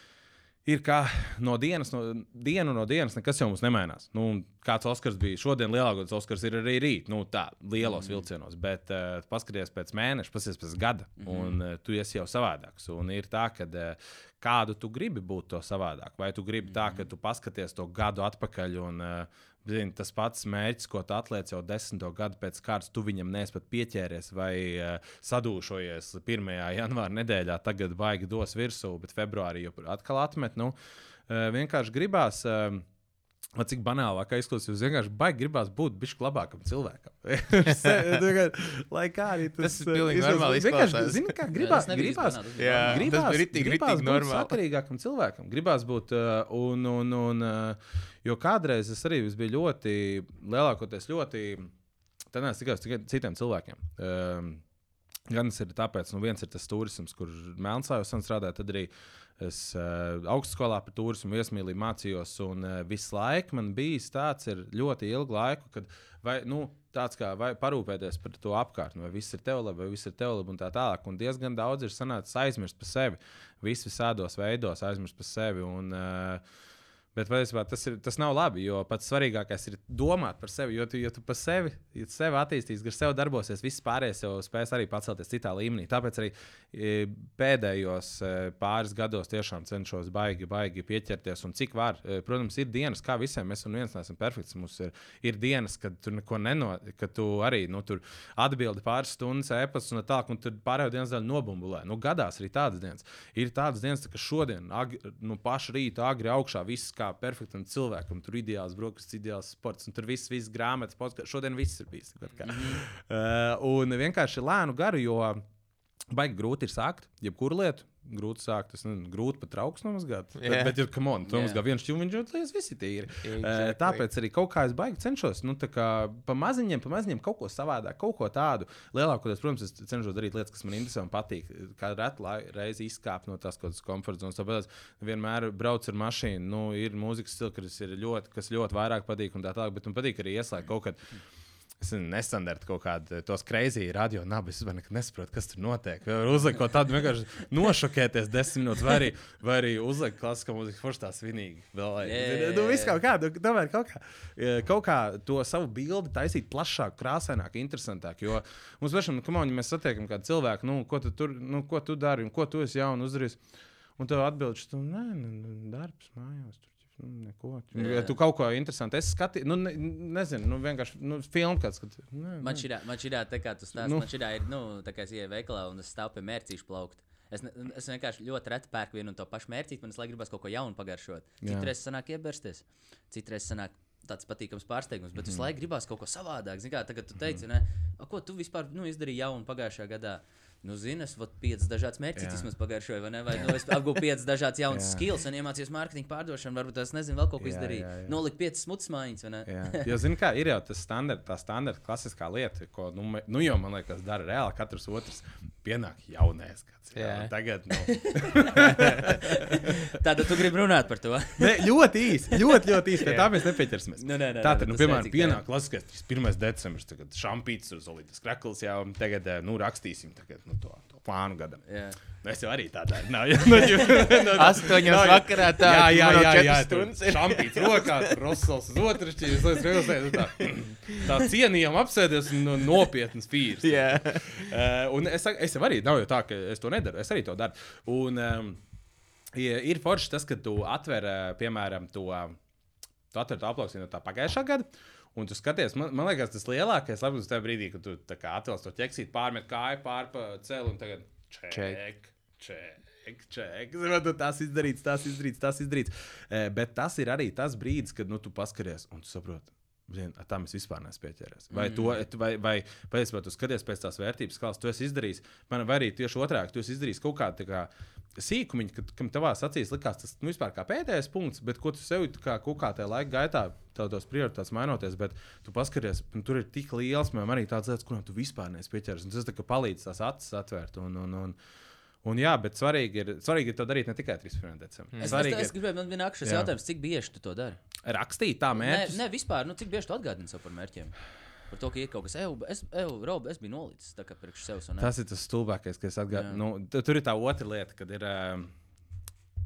ir kā no dienas, no, dienu no dienas, nekas jau mums nemainās. Nu, kāds Oskars bija šodien, lielākais Oskars ir arī rīt, nu, tā, lielos mm. vilcienos. Bet uh, paskaties pēc mēneša, paskaties pēc gada, mm. un uh, tu esi jau savādāks. Un ir tā, ka uh, kādu tu gribi būt to savādāk, vai tu gribi mm. tā, ka tu paskaties to gadu atpakaļ un uh, Zini, tas pats mērķis, ko tu atliec jau desmito gadu pēc kārtas, tu viņam neesi pat pieķēries vai uh, sadūšojies 1. janvāra nedēļā, tagad baigi dos virsū, bet februārī jau atkal atmet. Nu, uh, vienkārši gribās. Uh, Cik banālāk izklausās, vienkārši baigi gribās būt bišķi labākam cilvēkam. *laughs* Lai kā arī tas, tas ir pilnīgi normāli. Vienkārši, zini, kā gribās, Jā, gribās, bija gribās, ritīgi, gribās ritīgi būt normāli. sakarīgākam cilvēkam. Gribās būt, uh, un, un, un, uh, jo kādreiz es arī biju ļoti, lielākoties ļoti, tad nes tikai uz citiem cilvēkiem. Um, Gan tas ir tāpēc, nu viens ir tas turisms, kur Melnsājos strādāja, tad arī es uh, augstskolā par turismu iesmīlīju, mācījos, un uh, visu laiku man bijis tāds ļoti ilgu laiku, kad vai, nu, tāds kā parūpēties par to apkārtni, vai viss ir tev labi, vai viss ir tev labi, un tā tālāk. Un diezgan daudz ir sanācis aizmirst par sevi, visu visādos veidos aizmirst par sevi. Un, uh, Bet patiesībā tas, ir, tas nav labi, jo pats svarīgākais ir domāt par sevi. Jo tu, jo tu par sevi, ja tu sevi attīstīsi, gar sevi darbosies, viss pārējais jau spēs arī pacelties citā līmenī. Tāpēc arī e, pēdējos e, pāris gados tiešām cenšos baigi, baigi pieķerties. Un cik var, E, protams, ir dienas, kā visiem, mēs un viens neesam perfekts. Mums ir, ir dienas, kad tu neko neno, kad tu arī nu, atbildi pāris stundas ēpas un tā, un tur pārējo dienas daļu nobumbulē. Nu, gadās arī tādas dienas. Ir tādas dienas, ka šodien, ag, nu, pašu rītu, agri augšā, viss kā perfektam cilvēkam, tur ideāls brokastis, ideāls sports, un tur viss, viss grāmatas, podkāsts. Šodien viss ir bijis. Mm -hmm. uh, un vienkārši lēnu garu, jo baigi grūti ir sākt jebkuru lietu. Grūti sākt, tas nezinu, grūti pat trauks nomazgāt. Yeah. Bet, bet ir kam on, tu Jā. nomazgā viens šķūniņš, un tas viss ir tīri. Exactly. Uh, tāpēc arī kaut kā es baigi cenšos, nu, tā kā pa maziņiem, pa maziņiem kaut ko savādāk, kaut ko tādu. Lielākoties, protams, es cenšos darīt lietas, kas man interesē un patīk. Kā reti reizi izkāpt no tās kaut kādas komforta zonas. Tāpēc vienmēr braucu ar mašīnu. Nu, ir mūzikas stils, kas, ir ļoti, kas ļoti vairāk patīk un tā tālāk, bet man patīk arī ieslēgt kaut kādu. Es nezinu, nestandarta kaut kāda tos kreizī radio nabi. Es nekad nesaprotu, kas tur notiek. Uzlikt kaut tādu vienkārši nošokēties desmit minūtes, vai arī, vai arī uzlikt klasiskā mūziku, forši tā svinīgi. Vēl, Jā, jā, nu, viss kaut kā, nu, tomēr kaut kā, eh, kaut kā to savu bildi taisīt plašāk, krāsaināk, interesantāk. Jo mums pašam, nu, ja mēs satiekam kādu cilvēku, nu, ko tu, tur, nu, ko tu dari un ko tu esi jaunu uzdarījis. Un tev atbildēs, tu nē, nē, darbs mājās. Tur. Nu, Neko. Ja tu kaut ko interesantu esi skatījis, nu, ne, nezinu, nu, vienkārši nu, filmu kāds. Kad, nē, Man šī šī tā kā tu stāsti, Nu. man šī ir, nu, tā kā es ieju veikalā un es stāvu pie mērcīšu plaukt. Es, ne, es vienkārši ļoti reti pērku vienu un to pašu mērķi, man es laikam gribas kaut ko jaunu pagaršot. Citreiz sanāk iebersties, citreiz sanāk tāds patīkams pārsteigums, bet Mhm. visu laiku gribās kaut ko savādāk. Zini, kā tagad tu teici, ne, "A, ko tu vispār nu, izdarīji jaunu pagājušajā gadā? Nu, zini, es vat piecas dažādas mērķus vismaz pagājušajā, vai ne? Vai nu, es apgūstu piecas dažādas *laughs* jaunas skills un iemācījos mārketinga pārdošanu, varbūt es nezinu, vēl kaut ko jā. Nolikt piecas smutas mājiņas, vai ne? Jā, *laughs* jo, zini, kā ir jau tas standarts, tā standarta klasiskā lieta, ko, nu, nu jau, man liekas, dara reāli katrs otrs. Pienāk jaunais gads. Jā. Jā. Tagad, nu, *laughs* Tātad tu gribi runāt par to? ne, ļoti īsi, ļoti, ļoti īsi. Tā mēs nepieķersimies. Nu, nē, nē, Tātad, nu, piemēram, pienāk klasiskais 1. decembris, tagad šampīts uz Olīdas krekls jau, tagad, eh, nu, rakstīsim tagad, nu, to, to plānu gadam. Jā. Nu, Es jau arī tādā nav. *laughs* Nu, nu, Astoņos vakarā tā, Jā, jā, jā, jā stundas ir. šampīts rokā, tur Rosals uz otru šķīri, es liekas, reizē, tā, tā cienījam apsēdies un no- nopietnas pīrs. Jā. Uh, un es, saku- es jau arī, nav jau tā, ka es to nedaru, es arī to daru. Un um, ir forši tas, ka tu atver, eh, piemēram, to, tu atver to aplausienu no tā pagājušā gada. Un tu skaties, man, man liekas, tas lielākais labums tajā brīdī, kad tu atvēlēsi to ķeksīt, pārmet kāju pār pa celu un tagad ček, ček, ček. Zinu, tu Tas izdarīts, tas izdarīts, tas izdarīts. Eh, Bet tas ir arī tas brīdis, kad nu, tu paskaries un tu saproti. Zin, tam es vispār neesmu pieķēries. Vai, mm. to, vai, vai patiesībā tu skaties pēc tās vērtības skalas, tu esi izdarījis, man vai arī tieši otrādi, tu esi izdarījis kaut kādu tā kā, sīkumu, kad, kam tavā acīs likās tas nu, vispār kā pēdējais punkts, bet ko tu sev tā kā kaut kā tajā laika gaitā, tavos prioritātes mainoties, bet tu paskaties, un tur ir tik liels, man arī tāds lietas, kurām tu vispār neesi pieķēries. Un Tas tā kā palīdz tās acis atvērt. Un, un, un, Un, jā, bet svarīgi ir, svarīgi ir to darīt ne tikai 31. decembrī. Es, Svarīgi es, es ir gribēju, man nākamais Jā. jautājums, cik bieži tu to dari? Rakstīt tā Nē, mērķus. nē, vispār, nu, cik bieži tu atgādini sev par mērķiem? Par to, ka ir kaut kas, eju, es, eju, Rob, es biju nolicis tā kā priekš sevis. Tas ir tas stulbākais, kas atgādina. Nu, tu- tur ir tā otra lieta, kad ir. Um,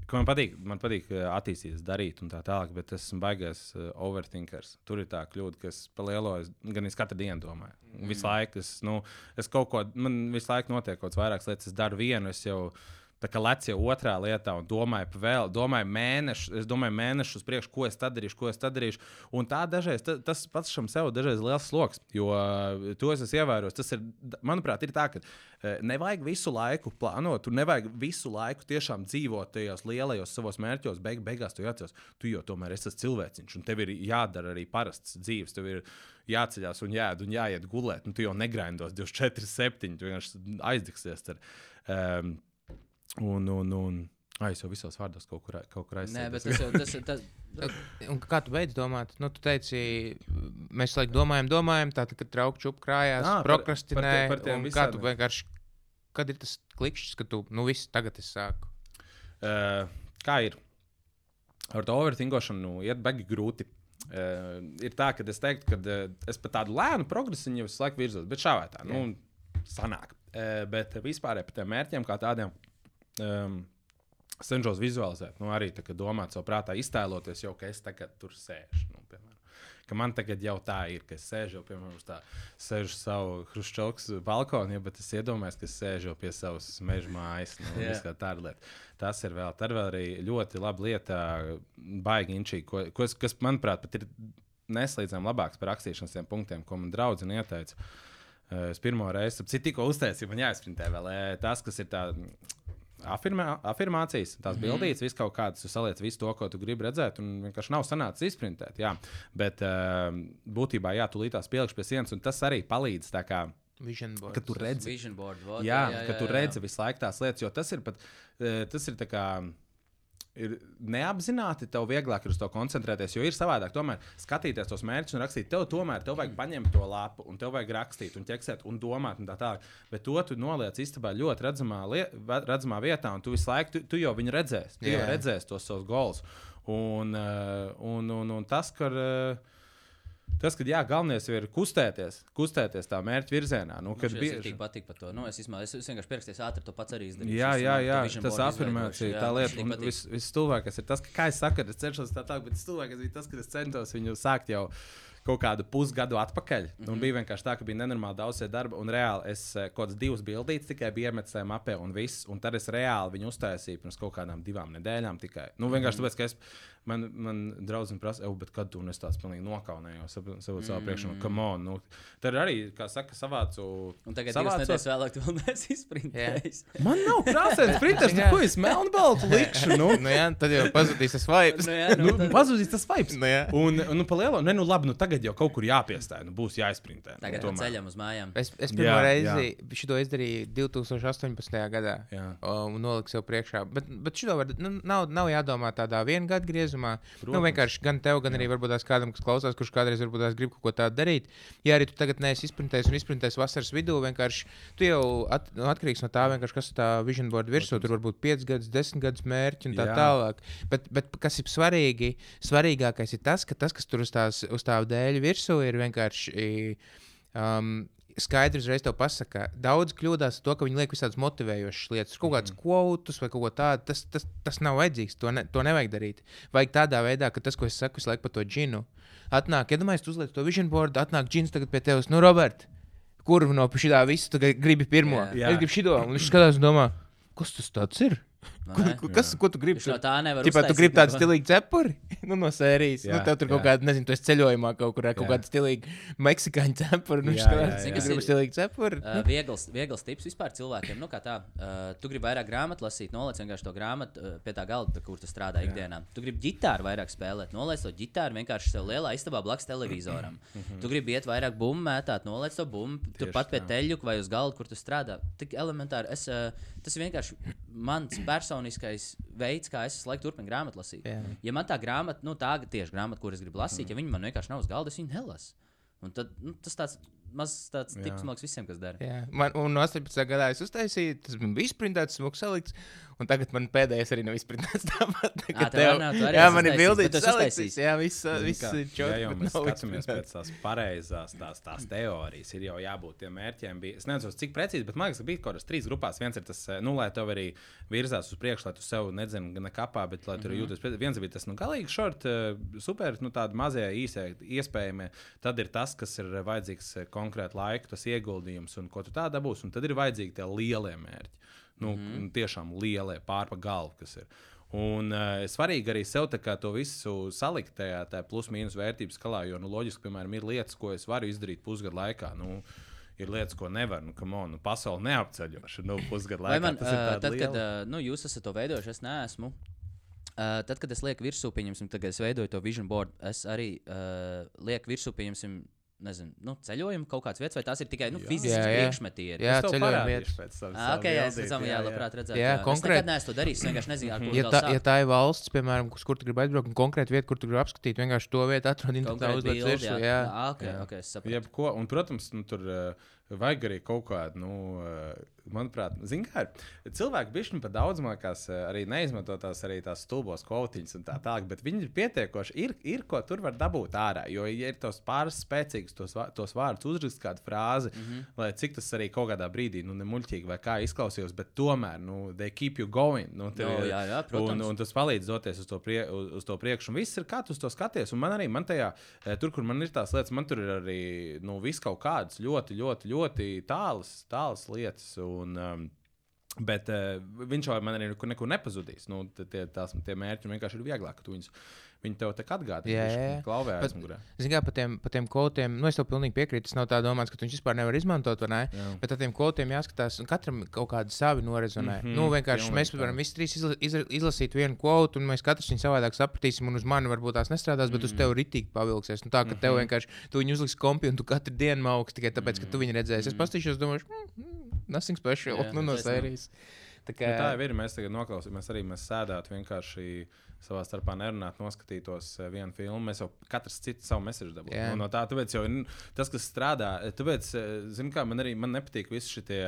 ka man patīk, man patīk eh, attīstīties, darīt un tā tālāk, bet es esmu baigais uh, overthinkers. Tur ir tā kļūda, ka es palielojos gan es katru dienu domāju. Mm. Visu laiku es, nu, es kaut ko, man visu laiku notiek kaut kādas vairākas lietas, es daru vienu, es jau. Tā kā jau otrā lietā un domāju vēl, domāju mēnešu, es domāju mēnešus uz priekšu, ko es tad darīšu, ko es tad darīšu. Un tā dažreiz, ta, tas pats šam sev dažreiz ir liels sloks, jo uh, to es esmu ievērojis. Tas ir, manuprāt, ir tā, ka uh, nevajag visu laiku plānot, tur nevajag visu laiku tiešām dzīvot tajos lielajos savos mērķos. Beig, beigās tu jāatcerās, tu jau tomēr esi cilvēciņš, un tev ir jādara arī parasts dzīves. Jāceļās un jāiet un jāiet gulēt. Nu, tu jau negrindos 24, 7, tu vienkārši aizdegsies. Ar, um, Un, un, un ai, es jau visos vārdos kaut kur, kaut kur Nē, aizsēju. bet tas jau tas, tas, *laughs* Un kā tu beidz domāt? Nu, tu teici, mēs laikam domājam, domājam, tā tad, kad trauku čūp krājās, Ā, par- prokrastinē. par tiem- par tiem Kā tu vienkārši, kad ir tas klikšķis, ka tu, nu viss, tagad es sāku. Uh, kā ir? Ar to overthinkošanu nu, iet baigi grūti. Uh, ir tā, ka es teiktu, ka uh, es pat tādu lēnu progresu jau visu laiku virzos, bet šā vai tā, nu, sanāk. Uh, bet vispār par tiem mērķiem kā tādiem. Um, es cenšos vizualizēt, nu, arī tā, domāt, savu prātā, iztēloties, jau ka es tagad tur sēžu. Nu, piemēram. ka man tagad jau tā ir, ka es sēžu, jau, piemēram, uz tā, sēžu savu hruščovas balkonā, bet es iedomājos, ka es sēžu jau pie savas meža mājas. Nu, yeah. Tāda lieta. Tas ir vēl, tā ir vēl arī ļoti laba lieta, baigi inčīgi, ko, ko, es- kas, manuprāt, pat ir neslīdzami labāks par rakstīšanas tiem punktiem, ko man draudzene ieteica. Es pirmo reizi, ap citu tikko uztaisīju, man jāizprintē vēl eh, tas, kas ir tā. Afirmā, afirmācijas, tās mm -hmm. bildītas, viss kaut kādas, tu saliec visu to, ko tu gribi redzēt, un vienkārši nav sanācis izprintēt. Jā. Bet uh, būtībā, jā, tu līdās pielikšu pie sienas, un tas arī palīdz. tā Kā, Vision board. ka tu redzi, vision board. Vot, jā, jā, jā, ka tu redzi visu laiku tās lietas, jo tas ir pat, eh, tas ir tā kā. Ir neapzināti tev vieglāk ir uz to koncentrēties, jo ir savādāk. Tomēr skatīties tos mērķus un rakstīt, tev tomēr tev vajag paņemt to lapu, un tev vajag rakstīt, un ķeksēt, un domāt, un tā tālāk. Bet to tu noliec istabā ļoti redzamā, redzamā vietā, un tu visu laiku, tu, tu jau viņu redzēsi, tu Jā. jau redzēsi tos savus goals. Un, eh, un, un, un tas, ka. eh, Tas, ka jā, galvenais ir kustēties, kustēties tā mērķa virzienā. Nu, kad Kad bieži... bieži... patīk par to. Nu, es, izmā, es, vienkārši pierakstīju ātri, to pats arī izdarīju. Jā, jā, jā. vision tas afirmācija, tā jā, lieta. Un patīk. vis, visstulvākais ir tas, ka, kā es saku, es cenšos tā tālāk, bet stulvākais bija tas, ka es centos viņu sākt jau kaut kādu pusgadu atpakaļ. Mm Mhm. -hmm. Bija vienkārši tā, ka bija nenormāli daudz darba, un reāli es eh, kaut kādas divas bildītas tikai biju iemetis tajā mapē, un viss. Un tad es reāli viņu uztaisīju pirms kaut kādām divām nedēļām tikai. Nu, vienkārši Mhm. tāpēc, ka es, man, man draudzene prasa, "Ew, bet kad tu un es tāds pilnīgi nokaunēju savu, savu, savu Mhm. priekšroku, come on. Nu, tad arī, kā saka, savācu. Un tagad savācos- divas nedēļas vēlāk tu vēl neesi izprintējis. Man nav krāsains printers, nu, ko es melnbaltu likšu. Nu, Nu, jā, tad jau pazudīs tas vibes. Nu, jā, nu, nu, tad- pazudīs tas vibes. Nu, jā. Un, nu, palielo, ne, nu, labi, nu, tagad jau kaut kur jāpiestāj, nu, būs jāizprintē. Tagad nu, pa ceļam uz mājām. Es, es Jā, pirmo jā. reizi šo izdarīju 2018. gadā. Jā. Un noliku sev priekšā. Bet, bet šo var, nu, nav, nav jādomā tādā viena gada griezumā. Nu, Protams. vienkārši gan tev, gan arī varbūt tās kādam, kas klausās, kurš kādreiz varbūt tās grib kaut ko tādu darīt. Ja arī tu tagad neesi izprintējis un izprintējis vasaras vidū, vienkārši tu jau at, nu, atkarīgs no tā, vienkārši, kas ir tā vision board virsū. Tur var būt 5 gadus, 10 gadus mērķi un tā Jā. tālāk. Bet, bet kas ir svarīgi, svarīgākais ir tas, ka tas, kas tur uz, tās, uz tā dēļ virsū, ir vienkārši. Um, Skaidrs, uzreiz te pasakā, daudz kļūdās ar to, ka viņi liek visādas motivējošas lietas, kaut kādus kvotus vai kaut ko tādu. Tas, tas, tas nav vajadzīgs, to, ne, to nevajag darīt. Vajag tādā veidā, ka tas, ko es saku, visu laiku par to džinu, atnāk, iedomājieties, tu uzliec to vision board, atnāk džins tagad pie tevis, nu, Robert, kur no šī visu tu gribi pirmo? Jā. Jā. Es gribu šito, un viņš skatās un domā, kas tas tāds ir? Nu, kur, kas, ko tu gribi? No tā nevar Tipā, tu gribi tādu stilīgu cepuri *laughs* nu, no sērijas. Jā, Jā, nu, tev tur kaut jā. kāda, nezinu, esi ceļojumā kaut kur, kaut Jā. kāda stilīga meksikāņu cepura. Nu, Jā, jā, jā. ka gribi stilīgu cepuri. Uh, viegls, viegls tips vispār cilvēkiem. Nu, kā tā, uh, tu gribi vairāk grāmatu lasīt, noliec vienkārši to grāmatu uh, pie tā galda, kur tu strādā ikdienā. Tu gribi ģitāru vairāk spēlēt, noliec to ģitāru vienkārši sev lielā istabā blakus televizoram. *clears throat* tu gribi iet vairāk bumbu mētāt, noliec to bumbu turpat pie tā. teļuka vai uz galda, kur tu strādā. Tik elementāri. Es, uh, tas ir vienkārši mans personiskais veids, kā es laiku turpinu grāmatu lasīt. Jā. Ja man tā grāmata, nu tā tieši grāmata, kuras gribu lasīt, ja viņi man vienkārši nav uz galda, es viņu nelasu. Un tad, nu, tas tāds mazs tāds Jā. tips, man liekas, visiem, kas dara. Jā, man, un no 18. gadā es uztaisīju, tas bija izprintēts, smuks salikts. Un tagad man pēdējais arī nav izprintēts *laughs* tāpat. tā tev nav, arī jā, man ir esi salikts. uztaisījis. Jā, viss, viss Kā- ir čau. Ja jau mēs *laughs* skatāmies pēc tās pareizās tās, tās teorijas, ir jau jābūt tiem mērķiem. Bija, es nezinu, cik precīzi, bet man liekas, ka bija kaut kādas trīs grupās. Viens ir tas, eh, nu, lai tev arī virzās uz priekšu, lai tu sev nedzinu, gan kapā, bet lai tur mm -hmm. jūties. pret- Viens bija tas, nu, galīgi šort, eh, super, nu, tādi mazie, īsie, iespējamie. Tad ir tas, kas ir vajadzīgs eh, konkrēti laika, tas ieguldījums un ko tu tā dabūsi. Un tad ir vajadzīgi tie lielie mērķi. Nu, mm -hmm. Tiešām lielie, pārpa galvu, kas ir. Un uh, svarīgi arī sev to visu salikt tajā, tajā plus-mínus vērtības skalā, jo, nu, loģiski, piemēram, ir lietas, ko es varu izdarīt pusgadu laikā. Nu, Ir lietas, ko nevar, nu, come on, nu, pasaule neapceļoša. Nu, pusgadu laikā man, tas ir uh, tad, kad uh, nu, jūs esat to veidojuši, es neesmu. Uh, tad, kad es lieku virsū, pieņemsim, tad, kad es veidoju to vision board, es arī uh, lieku virsū, pieņemsim, nezinu, nu, ceļojumu kaut kādas vietas, vai tās ir tikai nu, Jā. fiziski Jā, jā. priekšmetieri. Jā, ceļojuma vietas. pēc tam Ah, savu ok, jā, es tam jā, jā, jā. labprāt redzētu. Jā, Es konkrēt- nekad neesmu to darījis, vienkārši nezinu, ar ko Ja tā, sākt. ja tā ir valsts, piemēram, uz kur tu gribi aizbraukt, un konkrēti vieta, kur tu gribi apskatīt, vienkārši to vietu atrod internetā, Konkrēti uzliek virsū. jā. Jā, Ah, ok, Jā. ok, es saprotu. Jebko, un, protams, nu, tur uh, vajag arī kaut kādu, nu, uh, manuprāt, mērā, cilvēki bišķiņi par daudz mākās uh, arī neizmanto tās arī tās stulbos kvotiņas un tā tālāk, bet viņi ir pietiekoši, ir, ir ko tur var dabūt ārā. Jo, ja ir tos pāris spēcīgus, tos, tos vārdus uzrakst kādu frāzi, mm. -hmm. lai cik tas arī kaut kādā brīdī, nu, nemuļķīgi vai kā izklausījos, bet tomēr, nu, they keep you going. Nu, tev Jo, jā, jā, un, protams. un tas palīdz doties uz to, prie, uz, uz to priekšu. Un viss ir kā tu uz to skaties. Un man arī, man tajā, eh, tur, kur man ir tās lietas, man tur ir arī nu, viss kaut kādas ļoti, ļoti, ļoti tālas, tālas lietas. Un, um, Bet uh, viņš jau man arī nekur, nepazudīs. Nu, tie, tās, tie mērķi vienkārši ir vieglāk, tu viņus, viņi tev tā kā atgādina. Jā. Klauvē aizmugurē. Kā par tiem, par tiem kvotiem, nu es tev pilnīgi piekrītu. Tas nav tā domāts, ka tu viņš vispār nevar izmantot, vai ne? Jā. Bet ar tiem kvotiem jāskatās, un katram kaut kādi savi norezonē. Mm Mhm, -hmm, nu, vienkārši pilnīgi mēs varam visi trīs izla, izla, izlasīt vienu kvotu, un mēs katrs viņu savādāk sapratīsim, un uz mani varbūt tās nestrādās, bet mm -hmm. uz Mhm. tevi ritīgi pavilksies. Nu, tā, ka mm -hmm. tev vienkārši, tu viņu uzliksi kompi, un tu katru dienu augsts tikai tāpēc, ka tu viņu redzēsi. Es pastīšos, domāju, mm, mm, nothing special, Jā, nu, no sērijas. Tā kā, tā jau ir. Mēs tagad noklausāmies, arī mēs sēdētu vienkārši savā starpā nerunāt, noskatītos eh, vienu filmu. Mēs jau katrs citu savu mēsīju dabūjām. Jā. Nu, no tā, tāpēc jau ir tas, kas strādā. eh, Tāpēc, zinu, kā man arī man nepatīk visi šie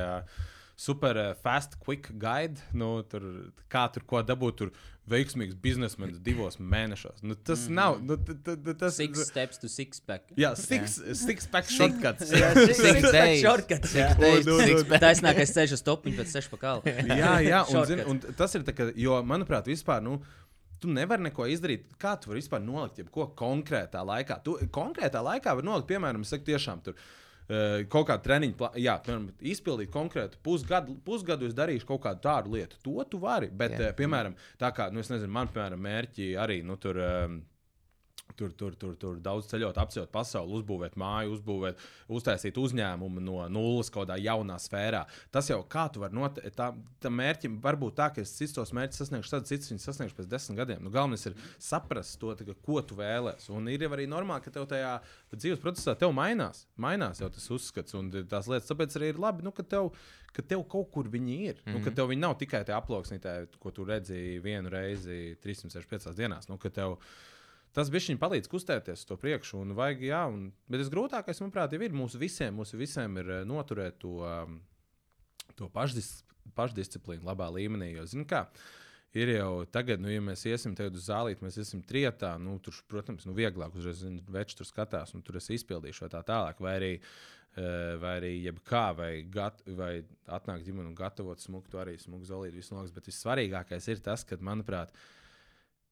super eh, fast, quick guide. Nu, tur, kā tur ko dabūt, tur veiksmīgs biznesmenis divos mēnešos. Nu, tas mm. nav. Nu, t- t- t- tas Six steps to six pack. Jā, six, six pack *laughs* shortcuts. Six. Shortcuts, jā. days, Un- un- six un- pack. Taisnākais ceļš uz topiņu pēc sešu pakaļ. jā, jā un, zin, Shortcuts. un tas ir tā, ka, jo, manuprāt, vispār. Nu, Tu nevari neko izdarīt. Kā tu vari vispār nolikt jebko konkrētā laikā? Tu konkrētā laikā var nolikt, piemēram, es saku, tiešām tur. Uh, kaut kāda treniņa, jā, piemēram, izpildīt konkrētu pusgadu, pusgadu es darīšu kaut kādu tādu lietu. To tu vari. Bet, Jā. uh, piemēram, tā kā, nu, es nezinu, man, piemēram, mērķi arī, nu, tur. Um, Tur, tur, tur, tur daudz ceļot, apceļot pasauli, uzbūvēt māju, uzbūvēt, uztaisīt uzņēmumu no nulles kaut kādā jaunā sfērā. Tas jau kā tu vari noteikt, tā, tam mērķim var būt tā, ka es cits tos mērķus sasniegšu, tad cits viņus sasniegšu pēc desmit gadiem. Nu, galvenais ir saprast to, tā, ko tu vēlēsies. Un ir arī normāli, ka tev tajā dzīves procesā tev mainās, mainās jau tas uzskats un tās lietas. Tāpēc arī ir labi, nu, ka tev ka tev kaut kur viņi ir. Mm -hmm. nu, ka tev viņi nav tikai tajā aploksnītē, ko tu redzēji vienu reizi 365 dienās. Nu, tas viņa palīdz kustēties to priekšu. Un vajag, jā, un, bet tas grūtākais, manuprāt, ir mums visiem. Mums visiem ir eh, noturēt to, um, to pašdis, pašdisciplīnu labā līmenī. Jo, zini, kā, Ir jau tagad, nu, ja mēs iesim uz zālīti, mēs iesim trijotā. Nu, tur, protams, nu, vieglāk uzreiz veči tur skatās, un tur es izpildīšu vai tā tālāk. Vai arī, eh, vai arī jebkā, vai, gat, vai atnāk ģimene un gatavot smuku, arī smuku zolīti, visu nogas. Bet vissvarīgākais ir tas, ka, manuprāt,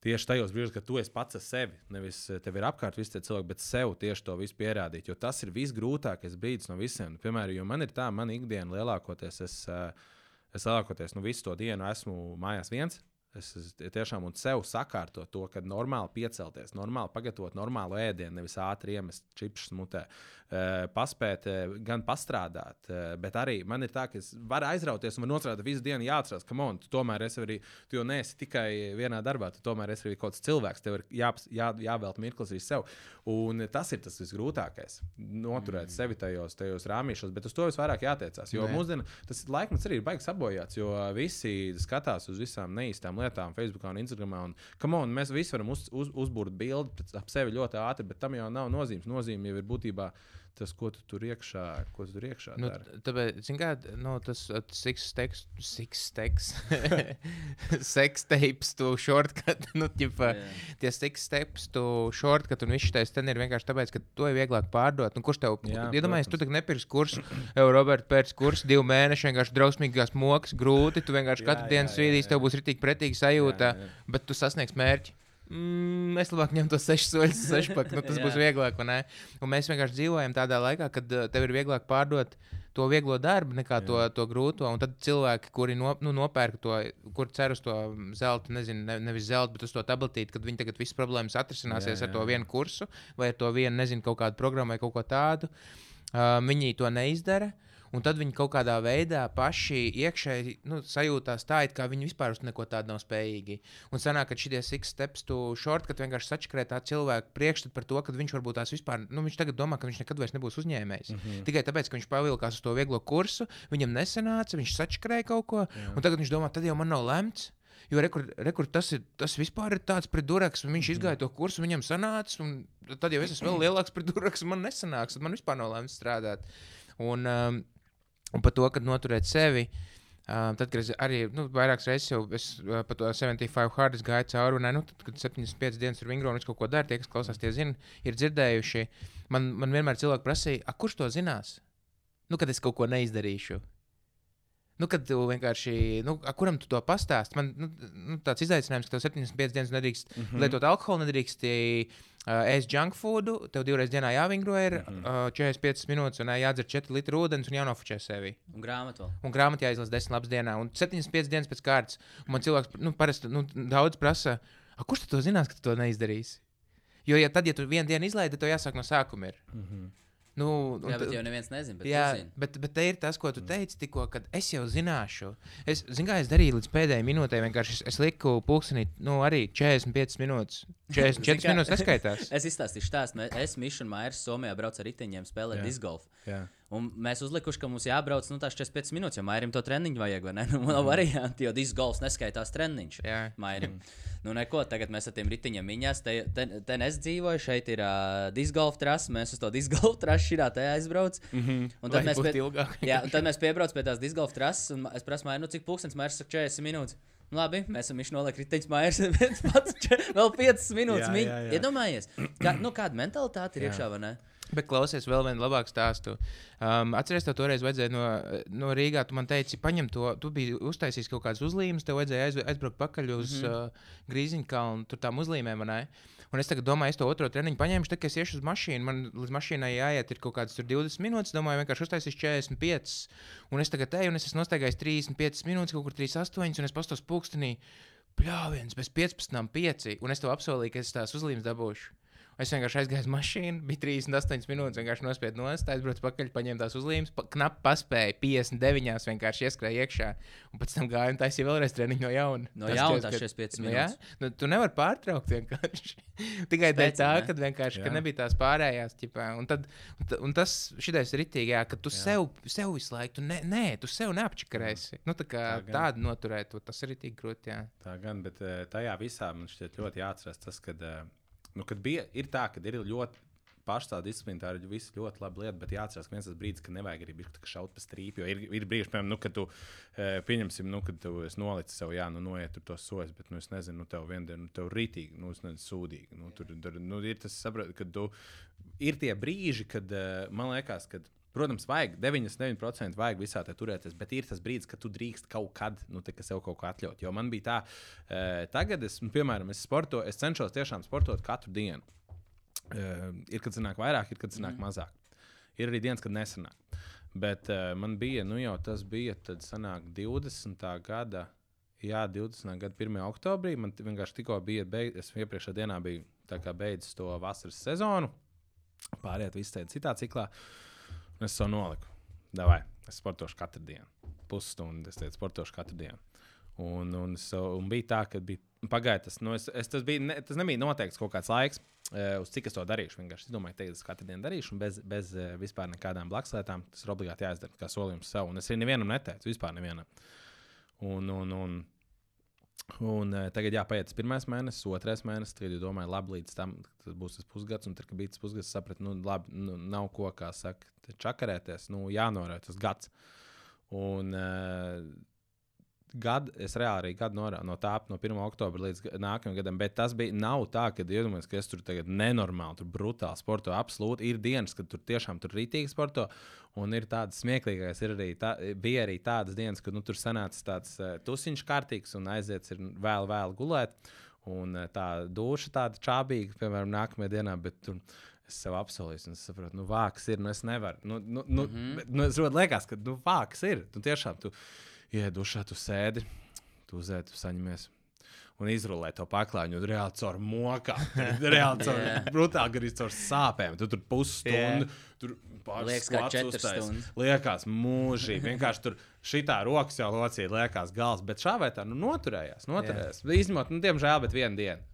Tieši tajos brīžos, kad tu esi pats ar sevi, nevis eh, tev ir apkārt visi tie cilvēki, bet sev tieši to visu pierādīt. Jo tas ir visgrūtākais brīdis no visiem. Piemēram, jo man ir tā, man ikdiena lielākoties, es, eh, es lielākoties nu, visu to dienu esmu mājās viens. Es es tiešām un sev sakārtot to, ka normāli piecelties, normāli pagatavot normālu ēdienu, nevis ātri iemest čipsus mutē, paspēt, uh, gan pastrādāt. Uh, bet arī man ir tā, ka es varu aizrauties un varu nostrādāt visu dienu, jāatcerās, ka man, tomēr esi arī, tu jau neesi tikai vienā darbā, tu tomēr esi arī kaut kāds cilvēks, tev ir jā, jā, jāvēlta mirklis arī sev. Un tas ir tas visgrūtākais. Noturēt mm. sevi tajos, tajos rāmīšos, bet uz to visvairāk jātiecās. Jo Nē. mūsdienā tas laikmets arī ir baigs sabojāts, jo visi skatās uz visām neīstām lietām, Facebook un Instagram. Un, on, mēs visi varam uz, uz, uzbūvēt bildi ap sevi ļoti ātri, bet tam jau nav nozīmes. Nozīme jau ir būtībā tas, ko tu tur iekšā, ko tu tur iekšā Nu, dari. tāpēc, zin kā, nu, tas uh, six steks, six steks, *laughs* sex tapes, tu shortcut, *laughs* nu, ķipa, Jā. tie six steps, tu shortcut, un viss šis ten ir vienkārši tāpēc, ka to ir vieglāk pārdot. Nu, kurš tev, iedomājies, tu tagad nepirksi kursu, *clears throat* jau Roberts pēc kursa divu mēnešu, vienkārši drausmīgās mokas, grūti, tu vienkārši Jā, katru jā, dienu svīdīs, tev būs ritīgi pretīgi sajūta, Jā, jā. bet tu sasniegs mērķi. Mm, es labāk ņemtu tos sešus soļus, sešpaku. Nu, tas *laughs* būs Jā. vieglāk, mēs vienkārši dzīvojam tādā laikā, kad uh, tev ir vieglāk pārdot to vieglo darbu nekā to, Jā. to grūto. Un tad cilvēki, kuri no, nu, nopērk to, kur cer uz to zelta, nezinu, ne, nevis zelta, bet uz to tabletīti, kad viņi tagad visas problēmas atrisināsies Jā, ar to jā, jā. vienu kursu vai ar to vienu, nezinu, kaut kādu programmu vai kaut ko tādu. Uh, viņi to neizdara. Un tad viņi kaut kādā veidā paši iekšēji nu, sajūtās tā, it kā viņi vispār uz neko tādu nav spējīgi. Un sanāk, ka šie six steps, tu shortcut vienkārši sačakrē tā cilvēku priekšstatu par to, ka viņš varbūt tās vispār, nu, viņš tagad domā, ka viņš nekad vairs nebūs uzņēmējs. Mm -hmm. Tikai tāpēc, ka viņš pavilkās uz to vieglo kursu, viņam nesanāca, viņš sačakrēja kaut ko, Jā. un tagad viņš domā, tad jau man nav lemts. Jo rekur, rekur, tas, ir, tas vispār ir tāds preduraks, un viņš izgāja to kursu, viņam sanāca, un tad jau es esmu vēl lielāks preduraks, un man nesanāks, tad man vispār nav lemts strādāt. Un, um, un par to, kad noturēt sevi. Um, tad, kad arī nu, vairākas reizes jau es, uh, par to 75 hardus gāju cauri, un nu, tad, kad 75 dienas ir vingrona, kaut ko dara, tie, kas klausās, tie zina, ir dzirdējuši. Man, man vienmēr cilvēki prasīja, "A, kurš to zinās? Nu, kad es kaut ko neizdarīšu. Nu, kad tu vienkārši, nu, a, kuram tu to pastāsti? Man nu, nu, tāds izaicinājums, ka tev 75 dienas nedrīkst mm -hmm. lietot alkoholu, nedrīkst ēst junk food, tev divreiz dienā jāvingro ir mm -hmm. uh, 45 minūtes un ā, jādzer 4 litri ūdens un jānofočē sevi. Un grāmatu. Un grāmatā jāizlasa 10 lapas dienā, un 75 dienas pēc kārtas. Un man cilvēks, nu, parasti nu, daudz prasa, "A, kurš to zinās, ka tu to neizdarīsi? Jo, ja tad, ja tu vienu dienu izlaidi, tad tev jāsāk no sākuma. Ir. Mm -hmm. Nu, un Jā, bet jau neviens nezina. Bet Jā, bet, bet te ir tas, ko tu teici tikko, kad es jau zināšu. Es zinu, kā es darīju līdz pēdējai minūtei. Vienkārši es, es liku pulkstenī, nu, arī 45 minūtes. *laughs* 44 Zini kā- minūtes neskaitās. *laughs* Es izstāstīšu stāstu. Es, Mišs un Mairs, Somijā braucu ar riteņiem, spēlēt. Jā. Un mēs uzlikuši, ka mums jābrauc nu, tās 45 minūtes, jo Mairim to treniņu vajag. *laughs* Nu, nav varianti, jo disgolfs neskaitās treniņš. Jā. Mairim. Nu, neko, tagad mēs ar tiem riteņiem miņās. Te, te, te es dzīvoju, šeit ir uh, disgolfa trasa. Mēs uz to disgolfa trasu šī tā aizbrauc. Mm -hmm. Un tad Lai mēs, pie, ilgāk *laughs* jā, un tad mēs piebraucam pie tās disgolfa trases. Un es prasu, Mairim, nu, cik pūkstens Mairs saka 40 minūtes. Nu, labi, mēs esam noliek riteņus mājās, *laughs* bet pats vēl 5 minūtes. Iedomājies, kā, nu, kāda mentalitāte ir Jā. iekšā, vai ne? Bet klausies vēl vienu labāku stāstu. Um, atceries, tev toreiz vajadzēja no, no Rīgā. Tu man teici, paņem to. Tu biji uztaisījis kaut kādas uzlīmes, tev vajadzēja aiz, aizbraukt pakaļ uz mm -hmm. uh, Grīziņkalnu, tur tām uzlīmēm. ne? Un es domāju, es to otro treniņu paņemšu, tad, es iešu uz mašīnu. Man līdz mašīnai jāiet ir kaut kādas tur 20 minūtes. Domāju, vienkārši uztaisīšu 45. Un es tagad eju, un es esmu nostaigājis 35 minūtes, kaut kur 38, un es pastos pulkstenī. Pļāviens, bez 15, 5. Un es tev apsolīju, ka es tās uzlīmes dabūšu. Es vienkārši aizgāju uz mašīnu, bija 38 minūtes, vienkārši nospiedu nost, aizbraucu pakaļ, paņēmu tās uzlīmes, pa, knapi paspēju, 59, vienkārši ieskrēju iekšā. Un pēc tam gāju un taisīju vēlreiz treniņu no jauna. No Tas jauna ka- 45 Nu, jā? minūtes. nu, tu nevari pārtraukt vienkārši. *laughs* Tikai dēļ tā, ne? ka vienkārši ka nebija tās pārējās. Ķipā, un, tad, un, un tas šitais ir ritīgi, jā, ka tu Jā. sev, sev visu laiku, tu ne, nē, tu sev neapčakarēsi. Nu, tā kā Tā gan. tādu noturēt, to- tas ir ritīgi grūti. Jā. Tā gan, bet eh, tajā visā man šķiet ļoti jāatcerās tas, ka, nu, kad bija, ir tā, ka ir ļoti pašā disciplīna, tā ir viss ļoti labi lieta, bet jāatcerās, ka viens tas brīdis, kad nevajag arī būt šaut pa strīpu. Jo ir, ir brīži, piemēram, nu, kad tu eh, pieņemsim, nu, kad tu esi nolicis sev, jā, nu, noiet tur tos soļus, bet, nu, es nezinu, nu, tev vienā dienā, nu, tev rītīgi, nu, nezinu, sūdīgi. Nu, tur, tur, nu, ir tas, saprot, kad tu, ir tie brīži, kad eh, man liekas, kad. Protams, vajag 99% vajag visā tā turēties, bet ir tas brīdis, kad tu drīkst kaut kad, nu, tā, sev kaut ko atļaut. Jo man bija tā, e, tagad, es, nu, piemēram, es, sporto, es cenšos tiešām sportot katru dienu. E, ir, kad sanāk vairāk, ir, kad sanāk mm. mazāk. Ir arī dienas, kad nesanāk. Bet e, man bija, nu jau tas bija, tad sanāk 20. gada. Jā, 20. gada 1. oktobrī man vienkārši tikko bija beidzis. Es iepriekšējā dienā biju beidzis to vasaras sezonu. Pārējāt visu tajā citā ciklā. Un es to noliku. Davai, es sportošu katru dienu. Pusstundu es teicu, sportošu katru dienu. Un, un, es, un bija tā, ka bija pagājis tas, nu, es, es, tas, bija, ne, tas nebija noteikts kaut kāds laiks, eh, uz cik es to darīšu. Vienkārši es domāju, ka es katru dienu darīšu, un bez, bez eh, vispār nekādām blakuslietām. Tas ir obligāti jāizdara kā solījums sev. Un es arī nevienam neteicu, vispār nevienam. Un, un, un, Un, uh, tagad jāpaiet tas pirmais mēnesis, otrais mēnesis. Tagad jau domāju, labi, līdz tam būs tas pusgads. Un tad, kad bija tas pusgads, sapratu, nu, labi, nu, nav ko, kā saka, čakarēties. Nu, jānorāda tas gads. Un, uh, gadu, es reāli arī gadu norā, no tā, no 1. oktobra līdz nākamajam gadam, bet tas bija nav tā, ka iedomājieties, ka es tur tagad nenormāli, tur brutāli sporto. Absolūti ir dienas, kad tur tiešām tur rītīgi sporto, un ir tādas smieklīgākas, ir arī tā, bija arī tādas dienas, kad nu, tur sanāca tāds uh, tusiņš kārtīgs un aiziets ir vēl, vēl gulēt. Un uh, tā duša tāda čābīga, piemēram, nākamajā dienā, bet tur es sev apsolīju, un es saprotu, nu, vāks ir, nu, es nevaru. Nu, nu, nu, mm -hmm. nu, es ļoti liekas, ka, nu, vāks ir. Tu tiešām, tu iedušā, tu sēdi, tu uzēdi, tu saņemies. Un izrulē to paklājiņu, un reāli caur mokām. *laughs* Reāli caur Jā. brutāli, arī caur sāpēm. Tu tur pusstundu, tur Liekas, četras stundas. Liekas, mūžīgi. Vienkārši tur šitā rokas jau locīja, liekas, gals. Bet šā vai tā, nu, noturējās. noturējās. Izņemot, nu, diemžēl, bet vienu dienu.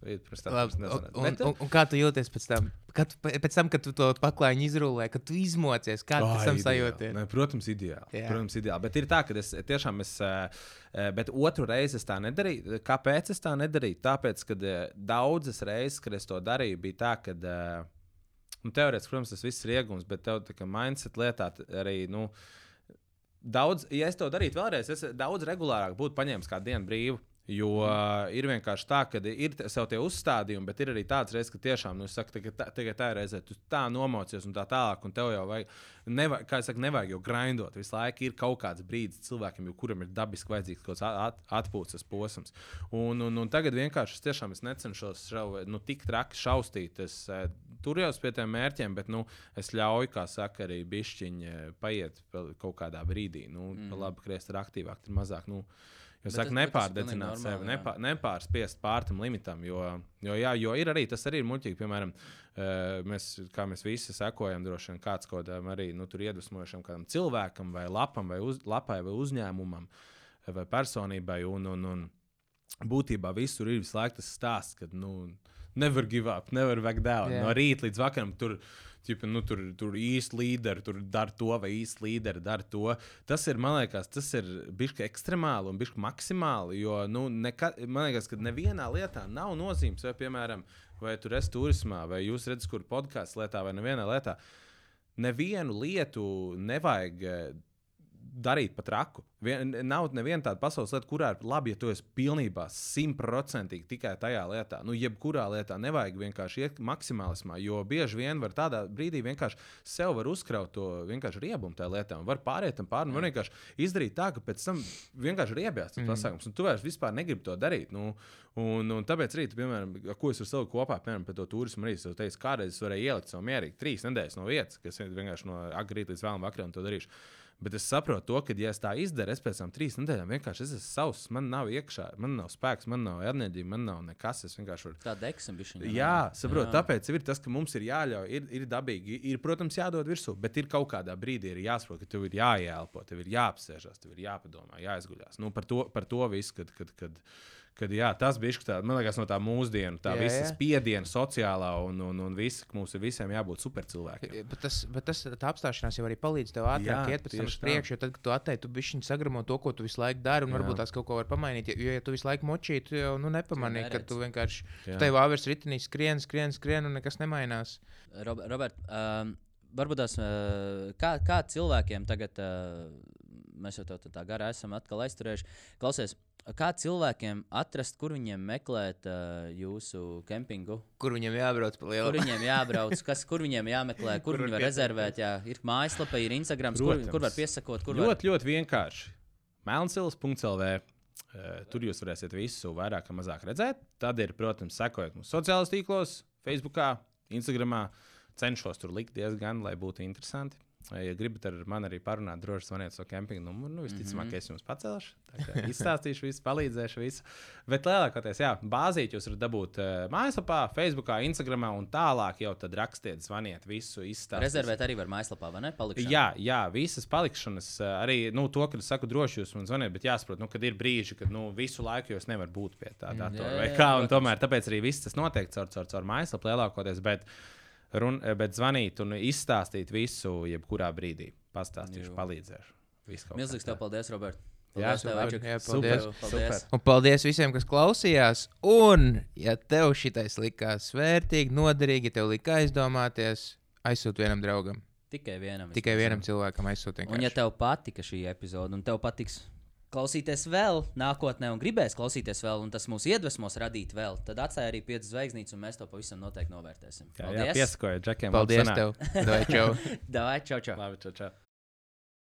Labi, un, Bet, un, un kā tu jūties pēc tam? Kad, tu- pēc tam, kad tu to paklājiņu izrullē, kad tu izmocies, kā tu tam ideāli. sajūties? Ne, protams, ideāli. Jā. protams, ideāli. Bet ir tā, ka es tiešām, es, eh, eh, bet otru reizi es tā nedarīju. Kāpēc es tā nedarīju? Tāpēc, ka daudzas reizes, kad es to darīju, bija tā, ka. eh, Nu, Teorētiski, protams, tas viss ir iegūms, bet tev tā kā mindset lietā arī. Nu, Daudz, ja es to darītu vēlreiz, es daudz regulārāk būtu paņēmis kādu dienu brīvu. Jo uh, ir vienkārši tā, ka ir sev tie uzstādījumi, bet ir arī tāds reizes, ka tiešām, nu, es saku, tagad, tā, tagad tā ir reizē, tu tā nomocies un tā tālāk, un tev jau vajag, nevajag, kā es saku, nevajag jau grindot. Visu laiku ir kaut kāds brīdis cilvēkam, jau kuram ir dabiski vajadzīgs kaut kāds at, atpūtas posms. Un, un, un tagad vienkārši es tiešām es necenšos šau, nu, tik traki šaustīt. Es eh, turējos pie tiem mērķiem, bet nu, es ļauju, kā saka, arī bišķiņi eh, paiet kaut kādā brīdī. Nu, mm. Labi, ka ir aktīvāk, tur mazāk. Nu, Jo Bet saka, tas- bet tas ir nepārdedzināt sevi, nepā, nepārspiest pār tam limitam. Jo, jo, jā, jo ir arī tas arī ir muļķīgi. Piemēram, eh, mēs, kā mēs visi sekojam, droši vien kāds kaut kādam arī nu, kādam cilvēkam, vai lapam, vai uz, lapai, vai uzņēmumam, eh, vai personībai. Un, un, un būtībā visur ir visu laiku tas stāsts, ka nu, nevar give up, nevar back down. Jā. No rīta līdz vakaram tur. Ķipa, nu, tur tur īsti līderi, tur dara to, vai īsti līderi dara to. Tas ir, man liekas, tas ir bijis ekstremāli un bijis maksimāli. Jo, nu, neka, man liekas, ka nevienā lietā nav nozīmes, vai, piemēram, vai tur esi turismā, vai jūs redzat, kur podkāstu lietā, vai nevienā lietā. Nevienu lietu nevajag darīt pat raku. Vien, nav neviena tāda pasaules lieta, kurā ir labi, ja tu esi pilnībā simtprocentīgi tikai tajā lietā. Nu, jebkurā lietā nevajag vienkārši iet maksimālismā, jo bieži vien var tādā brīdī vienkārši sev var uzkraut to riebumu tajā lietā un var pāriet tam pāri. un Var vienkārši izdarīt tā, ka pēc tam vienkārši ir iebies tas pasākums, un tu vairs vispār negribi to darīt. Nu, Un, un tāpēc arī, piemēram, ko es ar savu kopā, piemēram, par to turismu arī es teicu, kādreiz es varēju ielikt savu mierīgi trīs nedēļas no vietas, kas vienkārši no agrīt līdz vēlam vakaram to darīšu. Bet es saprotu, to, ka, ja es tā izdaru, es pēc tam trīs nedēļām vienkārši es esmu savs. Man nav iekšā, man nav spēks, man nav enerģija, man nav nekas. Es vienkārši varu. Tā deksa bija. Jā, saprotu. Tāpēc ir tas, ka mums ir jāļauj, ir, ir dabīgi, ir, protams, jādod virsū, bet ir kaut kādā brīdī ir jāsaprot, ka tev ir jāielpo, tev ir jāapsēžas, tev ir jāpadomā, jāizguļās. Nu, par, to, par to visu, kad, kad, kad, kad jā, tas bija tā, man liekas, no tā mūsdienu, tā Jā, visa jā. spiediena sociālā un, un, un viss, ka mums ir visiem jābūt supercilvēkiem. Bet tas, bet tas tā apstāšanās jau arī palīdz tev ātrāk Jā, iet pēc tam uz priekšu. Jo tad, kad tu attēli, tu bišķiņ sagramo to, ko tu visu laiku dari, un Jā. varbūt tās kaut ko var pamainīt. Jo, ja tu visu laiku močīji, tu jau nu, nepamanīji, ka tu vienkārši Jā. tev vāveres ritinī skrien, skrien, skrien, un nekas nemainās. Rob Robert, um, varbūt tās, uh, kā, kā cilvēkiem tagad, uh, mēs jau tā, tā, garā esam atkal aizturējuši, klausies, kā cilvēkiem atrast, kur viņiem meklēt uh, jūsu kempingu? Kur viņam jābrauc pa Kur viņiem jābrauc, kas, kur viņiem jāmeklē, kur, Kur viņi var rezervēt. Jā, ir mājaslapa, ir Instagram, kur, kur var piesakot, kur var Ļoti, ļoti vienkārši. Melnsils.lv. eh, Tur jūs varēsiet visu vairāk vai mazāk redzēt. Tad ir, protams, sekojot mums sociālajos tīklos, Facebook, Instagram. Cenšos tur likt diezgan, lai būtu interesanti. Ja gribat ar mani arī parunāt, droši zvaniet savu kempinga numuru. Nu, visticamāk, mm -hmm. es jums pacelšu. tā kā *laughs* Izstāstīšu visu, palīdzēšu visu. Bet lielākoties, jā, bāzīt jūs varat dabūt uh, mājaslapā, Facebook, Instagram un tālāk jau tad rakstiet, zvaniet visu, izstāstiet. rezervēt arī var mājaslapā, vai ne? Palikšana. Jā, jā, visas palikšanas, eh, arī nu, to, kad saku, droši jūs man zvaniet, bet jāsaprot, nu, kad ir brīži, kad nu, visu laiku jūs nevarat būt pie tā datora. jā, vai jā, kā, un protams. tomēr tāpēc arī viss tas notiek caur, caur, caur mājaslapu lielākoties. Bet, run, eh, bet zvanīt un izstāstīt visu, jebkurā brīdī. Pastāstīšu, palīdzēšu. Milzīgs tev paldies, Robert. Jā, Paldies, tev, super, jā, Super, paldies. paldies. Un paldies visiem, kas klausījās. Un, ja tev šitais likās vērtīgi, noderīgi, ja tev lika aizdomāties, aizsūti vienam draugam. Tikai vienam. Tikai vienam cilvēkam aizsūti. Un, ja tev patika šī epizode, un tev patiks klausīties vēl nākotnē, un gribēs klausīties vēl, un tas mūs iedvesmos radīt vēl, tad atstāj arī piecas zvaigznītes, un mēs to pavisam noteikti novērtēsim. Jā, jā piesakojiet, Džekiem. Paldies tev! Dai, čau! *laughs* Davai, čau, čau! Labi, čau, čau.